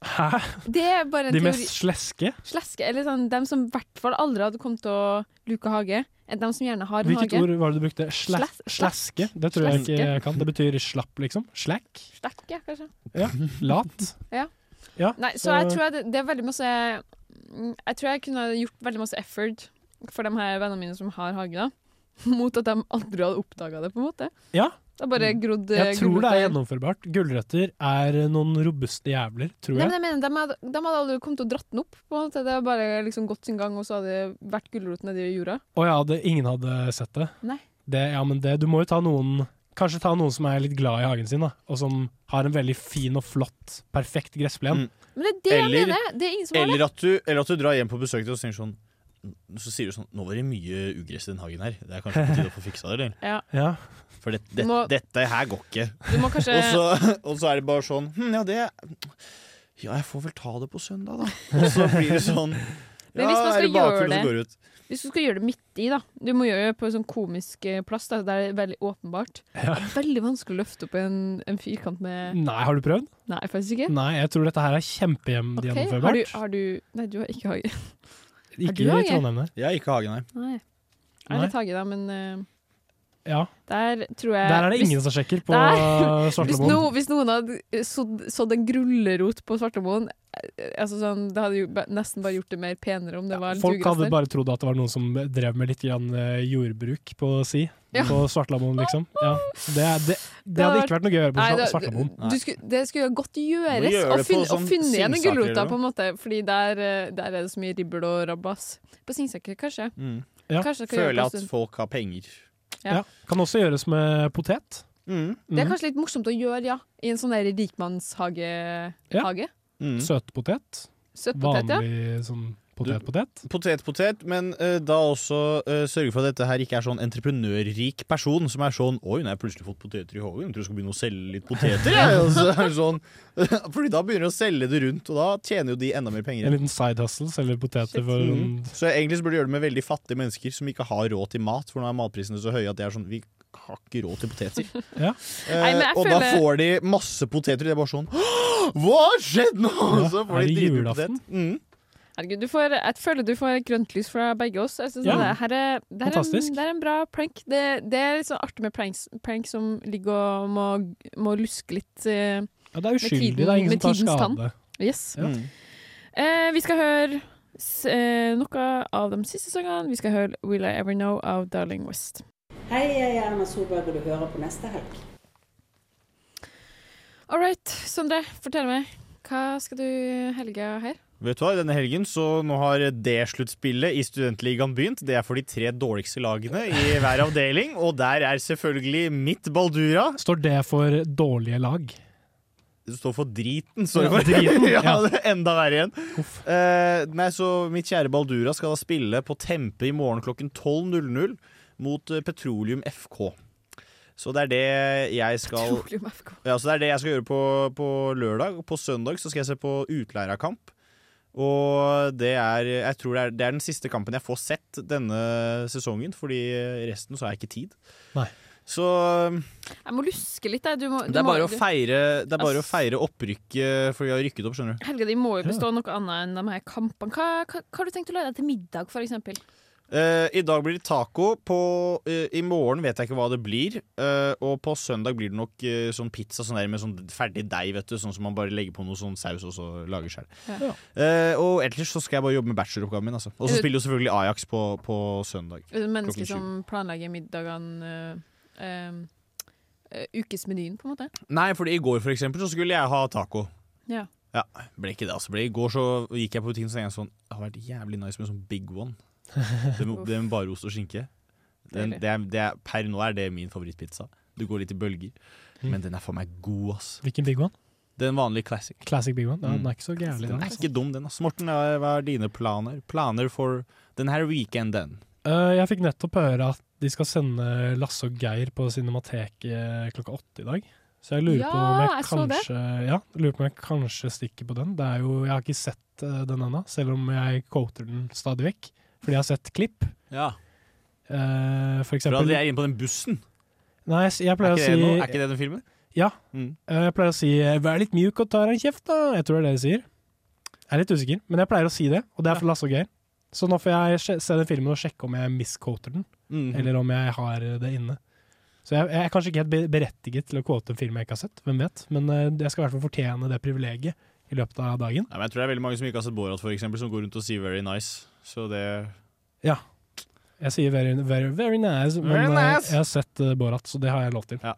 Hæ? Det er bare en De teori. mest sleske? Sleske, eller sånn, dem som i hvert fall aldri hadde kommet til å luke hage, De som gjerne har en Hvilket hage. ord var det du brukte? Sle slaske? Det tror jeg ikke jeg kan. Det betyr slapp, liksom. Slack? Slack, ja, kanskje. Ja. Lat? Ja. Ja, Nei, så, jeg tror jeg det, det er veldig masse mm, Jeg tror jeg kunne gjort veldig masse effort for de her vennene mine som har hage, da. Mot at de aldri hadde oppdaga det, på en måte. Ja. Det har bare grodd eh, Jeg tror det er gjennomførbart. Gulrøtter er noen robuste jævler, tror Nei, men jeg mener, de, hadde, de hadde aldri kommet og dratt den opp. På en måte. Det hadde bare liksom gått sin gang, og så hadde det vært gulrot nedi jorda. Å ja, det, ingen hadde sett det. Nei. det. Ja, men det, du må jo ta noen Kanskje ta noen som er litt glad i hagen sin, da, og som har en veldig fin og flott, perfekt gressplen. Men det er det jeg mener! Det er ingen som har eller det. at, du, eller at du drar hjem på besøk til oss og tenker sånn Så sier du sånn Nå var det mye ugress i den hagen her. Det er kanskje på tide å få fiksa det, eller? Ja. Ja. For det, det, må- dette her går ikke. Du må kanskje- og, så, og så er det bare sånn hm, Ja, det Ja, jeg får vel ta det på søndag, da. Og så blir det sånn Men Ja, er det bakfull, og så går det ut. Hvis du skal gjøre det midt i, da Du må gjøre det på en sånn komisk eh, plass da, det er veldig åpenbart. Ja. Det er veldig vanskelig å løfte opp en, en firkant med Nei, har du prøvd? Nei, faktisk ikke. Nei, jeg tror dette her er Ok, Okay. Har du, har du Nei, du har ikke hage. Ikke du i? Trondheim, nei. Jeg har ikke hage, nei. Nei. Jeg er har litt hage, da, men eh, Ja. der tror jeg Der er det hvis- ingen som sjekker på Svartemoen. Hvis, no, hvis noen hadde sådd, sådd en grullerot på Svartlamoen eh, altså sånn, Det hadde jo nesten bare gjort det mer penere om det var litt Folk hadde bare trodd at det var noen som drev med litt grann, eh, jordbruk på si. Ja. På Svartlamoen, liksom. Ja. Det, det, det hadde ikke vært noe gøy å gjøre på Nei, Svartlamoen. Skulle, det skulle jo godt gjøres å finne, å sånn finne igjen den gulrota, på en måte. Fordi der, eh, der er det så mye ribbel og rabbas. På Singsaker, kanskje. Mm. Ja. Kanskje Føler at folk har penger. Ja. Ja. Kan også gjøres med potet. Mm. Det er Mhm. kanskje litt morsomt å gjøre, ja. I en sånn der rikmannshage. Ja. Hage. Mm. Søtpotet. Søtpotet, ja. Vanlig sånn potet-potet. Potet, potet, men uh, da også uh, sørge for at dette her ikke er sånn entreprenørrik person som er sånn Oi, nå har jeg plutselig fått poteter i hagen, jeg tror jeg skal begynne å selge litt poteter. jeg». Og så er det sånn, fordi da begynner de å selge det rundt, og da tjener jo de enda mer penger. En liten side hustle, selger poteter for Mm. Så egentlig så burde de gjøre det med veldig fattige mennesker som ikke har råd til mat, for nå er matprisene så høye at det er sånn Vi har ikke råd til poteter. Ja. uh, Nei, og da får de masse poteter, og det er bare sånn «Åh, Hva har skjedd nå?! Ja, så får er de dritt dritmye potet. Mm. Herregud, du får, jeg føler du får grønt lys fra begge oss. Jeg synes Ja. det, her er, det, er en, det er en bra prank. Det, det er litt sånn artig med pranks, prank som ligger og må, må luske litt uh, Ja, det er uskyldig, tiden- det er ingen som tar skade. tann. skade. Yes. Ja. Mm. Eh, vi skal høre eh, noe av de siste sangene. Vi skal høre 'Will I Ever Know' av Darling West. Hei, jeg er Erna Solberg, og du hører på neste helg. All right, Sondre, fortell meg. Hva skal du helga her? Vet du hva, Denne helgen så nå har D-sluttspillet i Studentligaen begynt. Det er for de tre dårligste lagene i hver avdeling. Og der er selvfølgelig mitt Baldura. Står det for dårlige lag? Det står for driten. Står det Ja, for. driten, ja, ja. det er enda verre igjen. Uh, nei, så Mitt kjære Baldura skal da spille på Tempe i morgen klokken 12.00 mot eh, Petroleum FK. Så det er det jeg skal Petroleum FK. Ja, så det er det jeg skal gjøre på, på lørdag. På søndag så skal jeg se på utleierkamp. Og det er, jeg tror det er, det er den siste kampen jeg får sett denne sesongen, fordi resten så har jeg ikke tid. Nei. Så Jeg må luske litt. jeg. Du må, du det er må- bare å feire, det er bare å feire opprykket, for vi har rykket opp, skjønner du. Helga de må jo bestå ja. noe annet enn de her kampene. Hva, hva, hva har du tenkt å lage deg til middag, for eksempel? Eh, I dag blir det taco. På, uh, I morgen vet jeg ikke hva det blir. Uh, og på søndag blir det nok sånn pizza sånn der med sånn ferdig deig, vet du. Sånn som man bare legger på noe sånn saus og så lager sjøl. Ja. og ellers så skal jeg bare jobbe med bacheloroppgaven min. Altså. Og så spiller jo selvfølgelig Ajax på, på søndag. Er du et menneske klokken sju. som planlegger middagene ukesmenyen, på en måte. Nei, fordi i går for eksempel så skulle jeg ha taco. Ja. Ja, ble ikke det altså. I går så gikk jeg på butikken og så tenkte jeg sånn Det har vært jævlig nice med sånn big one. Det med, det med bare ost og skinke. Den, det er, det er, per nå er det min favorittpizza. Det går litt i bølger. Mm. Men den er for meg god, ass. Hvilken big one? Den vanlige classic. Classic big one? Ja, Mm. Den er ikke så gærlig, Den den. er ikke dum, den. ass. Morten, hva er dine planer? Planer for den her weekenden? Uh, jeg fikk nettopp høre at de skal sende Lasse og Geir på Cinemateket klokka åtte i dag. Så jeg lurer Ja, på om jeg jeg så det. kanskje Ja, jeg lurer på om jeg kanskje stikker på den. Det er jo, Jeg har ikke sett eh, den ennå, selv om jeg quoter den stadig vekk. Fordi jeg har sett klipp. Ja. Uh, for eksempel da er inne på den bussen. Nei, jeg, jeg Er pleier å si noe, er ikke det den filmen? Ja. Mm. Uh, Jeg pleier å si eh, 'vær litt mjuk og ta deg en kjeft', da. Jeg tror det er det de sier. Jeg er litt usikker, men jeg pleier å si det, og det er for Lasse og Geir. Så nå får jeg se den filmen og sjekke om jeg misquoter den, Mhm. eller om jeg har det inne. Så jeg, jeg er kanskje ikke helt berettiget til å quote en film jeg ikke har sett, hvem vet. Men jeg skal i hvert fall fortjene det privilegiet i løpet av dagen. Ja, men jeg tror det er veldig mange som ikke har sett Borat, for eksempel, som går rundt og sier 'very nice'. Så det Ja. Jeg sier very, very, very nice, men Very eh, nice. jeg har sett uh, Borat, så det har jeg lov til. Ja,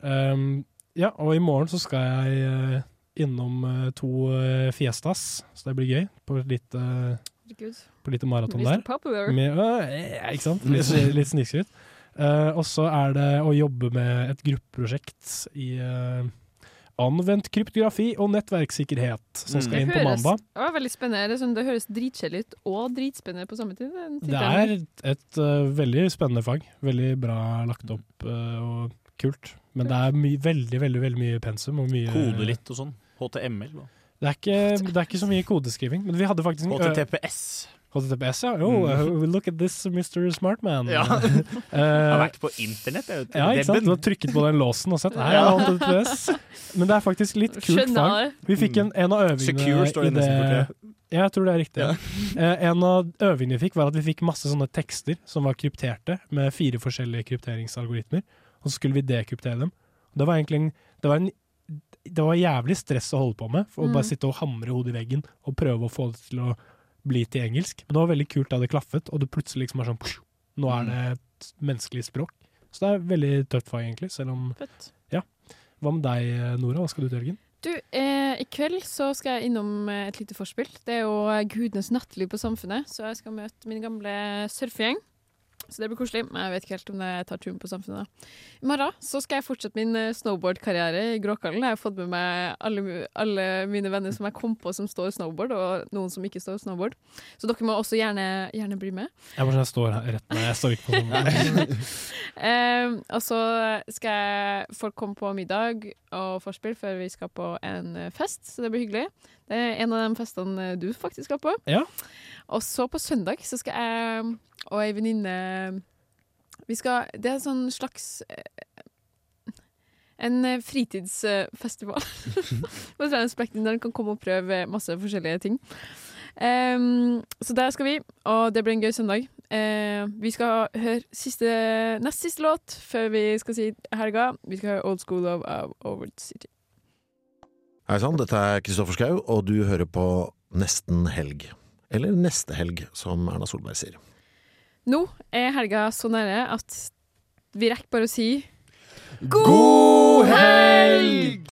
ja og i morgen så skal jeg uh, innom uh, to Fiestas, så det blir gøy. På et lite, på lite maraton der. Med, ja, ikke sant? Litt, litt snikskryt. Eh, og så er det å jobbe med et gruppeprosjekt i anvendt kryptografi og nettverkssikkerhet, som skal inn på mandag. Det var veldig spennende. Det, sånn, det høres dritkjedelig ut og dritspennende på samme tid. Det er et, øh, veldig spennende fag. Veldig bra lagt opp uh, og kult. Men det er my veldig, veldig veldig mye pensum og mye Kode litt og sånn. HTML. Da. Det er, ikke, det er ikke så mye kodeskriving, men vi hadde faktisk en HTTPS. HTTPS, ja. Oh, Mm. uh, look at this, Mr. Smartman. Ja. Eh, Jeg har vært på internett, jeg. vet. Ja, ikke sant? Du har trykket på den låsen og sett Nei, Ja. HTTPS. Men det er faktisk litt kult fag. Vi fikk en, en av øvingene Secure står det i nesten for Ja, jeg tror det er riktig. Ja. Eh, en av øvingene vi fikk, var at vi fikk masse sånne tekster som var krypterte, med fire forskjellige krypteringsalgoritmer, og så skulle vi dekryptere dem. Det var egentlig en, det var en det var jævlig stress å holde på med, for å Mm. bare sitte og hamre hodet i veggen og prøve å få det til å bli til engelsk. Men det var veldig kult da det klaffet, og det plutselig liksom var sånn psj, Nå er det et menneskelig språk. Så det er veldig tøft fag, egentlig, selv om Fett. Ja. Hva med deg, Nora? Hva skal du til helgen? Du, eh, I kveld så skal jeg innom eh, et lite forspill. Det er jo gudenes nattliv på Samfunnet, så jeg skal møte min gamle surfegjeng. Så det blir koselig, men jeg vet ikke helt om det tar turen på Samfunnet. I morgen så skal jeg fortsette min eh, snowboardkarriere i Gråkallen. Jeg har fått med meg alle, alle mine venner som jeg kom på som står snowboard, og noen som ikke står snowboard. Så dere må også gjerne, gjerne bli med. Jeg bare jeg står her rett Nei, jeg står ikke på snowboard. Eh, og så skal jeg folk komme på middag og forspill før vi skal på en eh, fest, så det blir hyggelig. Det er en av de festene du faktisk skal på. Ja. Og så på søndag så skal jeg og ei venninne Vi skal Det er en sånn slags eh, en eh, fritidsfestival på der en kan komme og prøve masse forskjellige ting. Um, så der skal vi, og det blir en gøy søndag. Uh, vi skal høre siste, nest siste låt før vi skal si helga. Vi skal høre Old School of, av Over City. Hei sann, dette er Kristoffer Schou, og du hører på Nesten helg. Eller Neste helg, som Erna Solberg sier. Nå er helga så nære at vi rekker bare å si God helg!